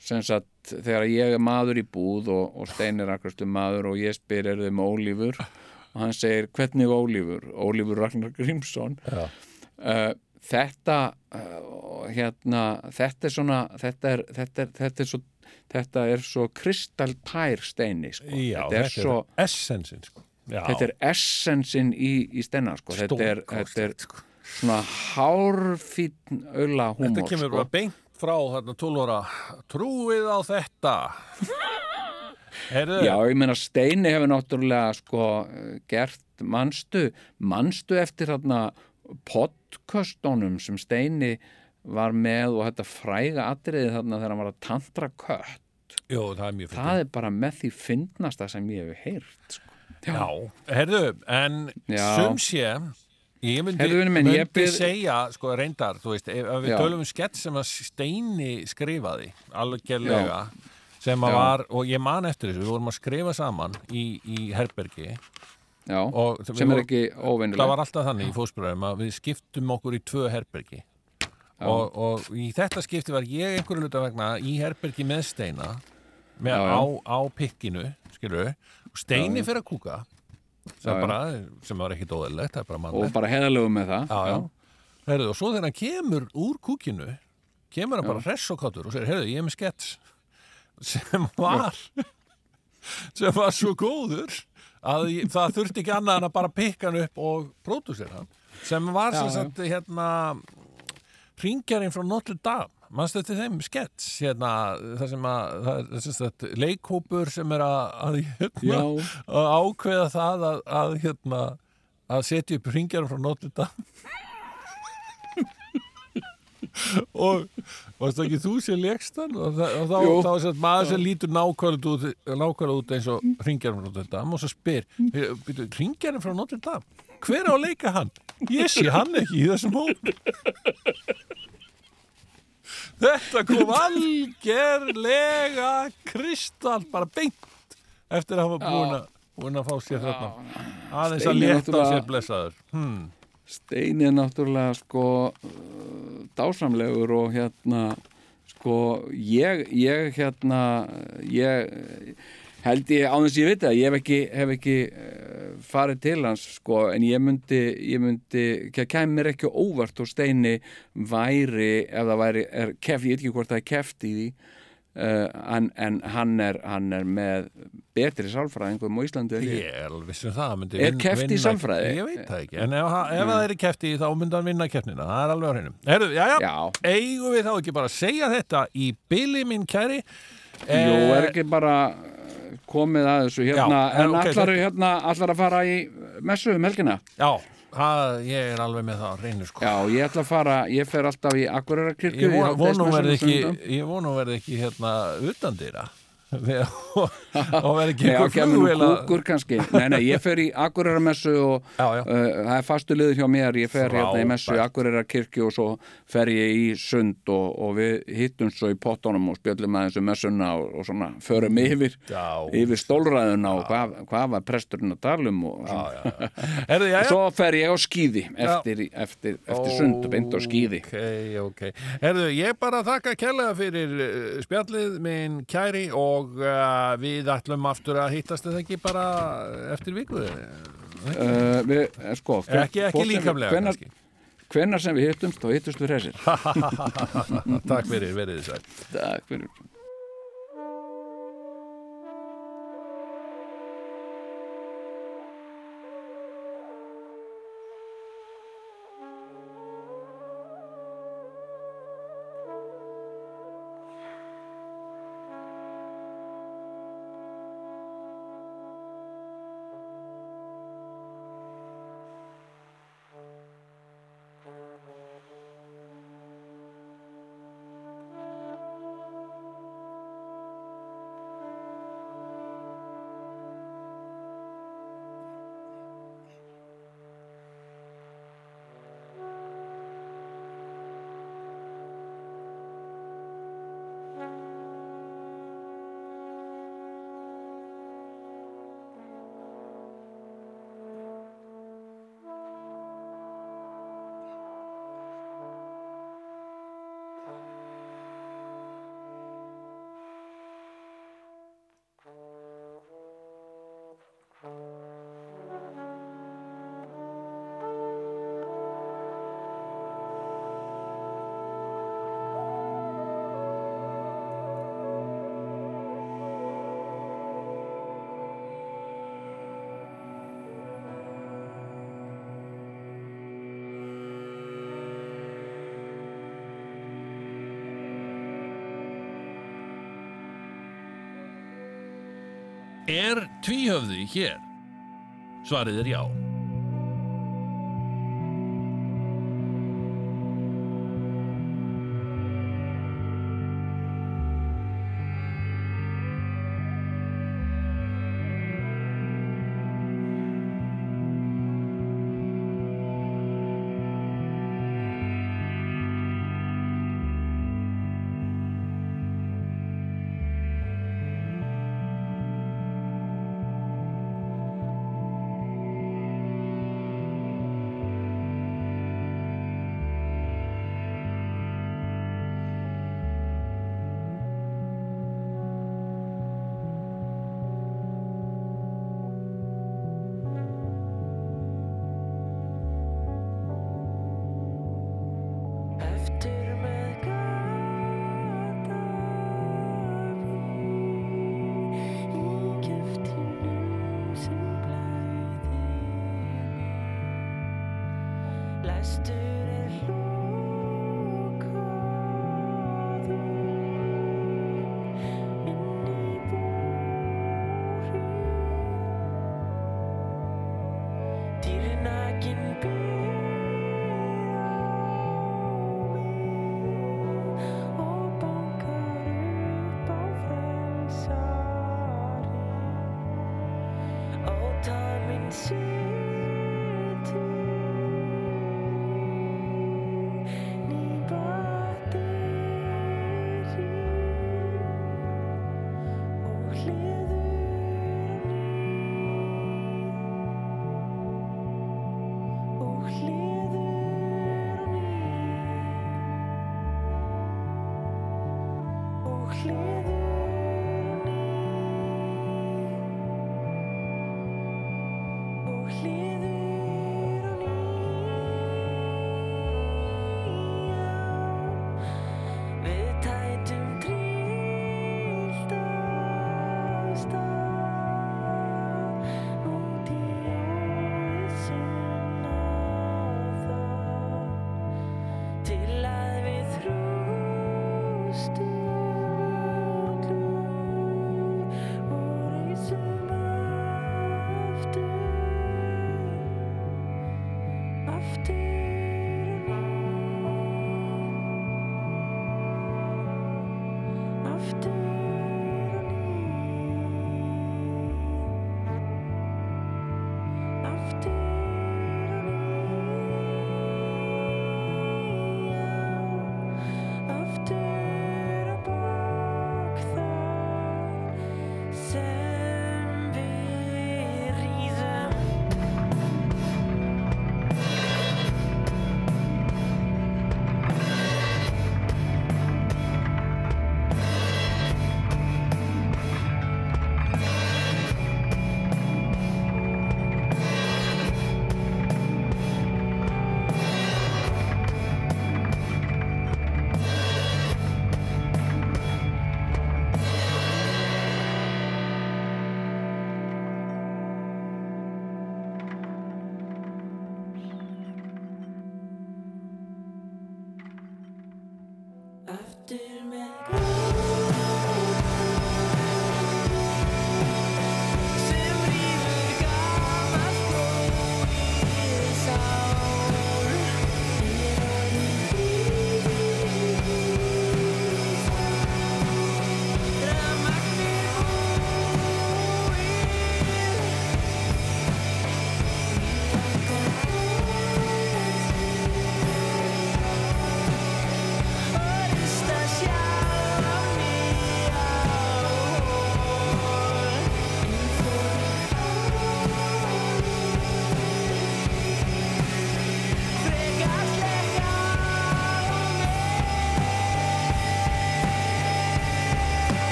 sem sagt þegar ég er maður í búð og, og Steinir Akrastu maður og ég spyr er þeim Ólífur og hann segir hvernig Ólífur Ólífur Ragnar Grímsson Já. uh, þetta uh, hérna þetta er svona þetta er, þetta er, þetta er svo þetta er svo kristaltær steini sko. Já, þetta er svo essensin sko. Já, þetta er essensin í, í steina sko. þetta er, þetta er sko. svona hárfín auðla húmor Þetta kemur sko. bara beint frá þarna 12 ára Trúið á þetta Heyrðu, Já, ég meina Steini hefur náttúrulega sko gert manstu, manstu eftir þarna podcastunum sem Steini var með og þetta fræga atriði þarna þegar hann var að tantra kött. Jú, það er Það er bara með því fyndnasta sem ég hef heyrt. Sko. Já, heyrðu, en Já. Ég myndi, myndi ég bið- segja, sko, reyndar þú veist, ef, við Já. tölum um skett sem að Steini skrifaði algjörlega sem að Já. var, og ég man eftir þessu við vorum að skrifa saman í, í herbergi Já, sem er vorum- ekki það óvinnuleg. var alltaf þannig í fósbyrðum að við skiptum okkur í tvö herbergi og, og í þetta skipti var ég einhverju luta vegna í herbergi með Steina með Já, já. á, á pikkinu skilur og Steini fyrir að kúka sem, Já, já. bara, sem var ekki dóðilegt Og bara heðalegu með það. já, já. Heyrðu, og svo þegar hann kemur úr kúkinu kemur hann bara hress og segir, heyrðu, ég er með skets sem var sem var svo góður að ég, það þurfti ekki annað en að bara pikka hann upp og pródúsera hann sem var sem Já, já. sagt hérna ringjarinn frá Notre Dame mannstu þetta þeim skets hérna, það sem að það er sagt, leikhópur sem er að, að, hérna, að ákveða það að, að hérna að setja upp ringjarinn frá Dame. Og varst það ekki þú sem leikst hann? Og, og þá, þá er þetta maður sem lítur nákvæmlega út, nákvæmlega út eins og ringjarinn frá Dame og svo spyr ringjarinn frá Dame? Hver á að leika hann? Ég sé hann ekki í þessum hóp Þetta kom algerlega kristall bara beint eftir að hafa búin að, búin að fá sér þarna. Aðeins að náttúrulega- sér blessaður. Hmm. Steini er náttúrulega sko uh, dásamlegur og hérna sko ég, ég hérna ég held ég á þess að ég veit það, ég hef ekki, hef ekki uh, farið til hans sko en ég myndi, ég myndi kemur ekki óvart og Steini væri, ef það væri er keft, ég veit ekki hvort það er keft í því uh, en, en hann er hann er með betri sálfræðingum á Íslandi en ég. Er alveg vissum það hann myndi Er vin- keppt í sálfræði? Ég veit það ekki, en ef, ef það er í kefti þá myndi hann vinna keppnina, það er alveg á hreinu eigum við þá ekki bara að segja þetta í byli minn kæri Jú, er ekki bara komið að þessu hérna, Já, en ok, allar, hérna, allar að fara í messu um helgina? Já, það, ég er alveg með það á hreinu sko. Já, ég ætla að fara, ég fer alltaf í Akureyrakirkju Ég von- vona hún verði ekki, Ég... ég hún verði ekki hérna utan dýra og, og verði ekki Já, einhver kemur nú flugvél að- kúkur kannski Nei, nei, ég fer í Akureyrarmessu og Já, já. Uh, það er fastu liður hjá mér ég fer hérna í messu í Frábært. Akureyrarkirkju og svo fer ég í sund og, og við hittum svo í pottunum og spjöllum aðeins um messuna og, og svona förum yfir Já. yfir stólræðuna og hvað, hvað var presturinn að tala um og svona. Herðu, já, svo fer ég á skýði eftir, eftir, eftir sund og beint á skýði Ok, ok. Herðu, ég bara þakka kærlega fyrir uh, spjallið minn kæri og uh, við ætlum aftur að hittast þetta ekki bara eftir viku. uh, við, eh, sko, hver- Ekki, ekki líkamlega hvenær sem við hittumst þá hittumst við hressir Takk fyrir, verið þið sæl. Takk fyrir Er tvíhöfði hér? Svarið er já.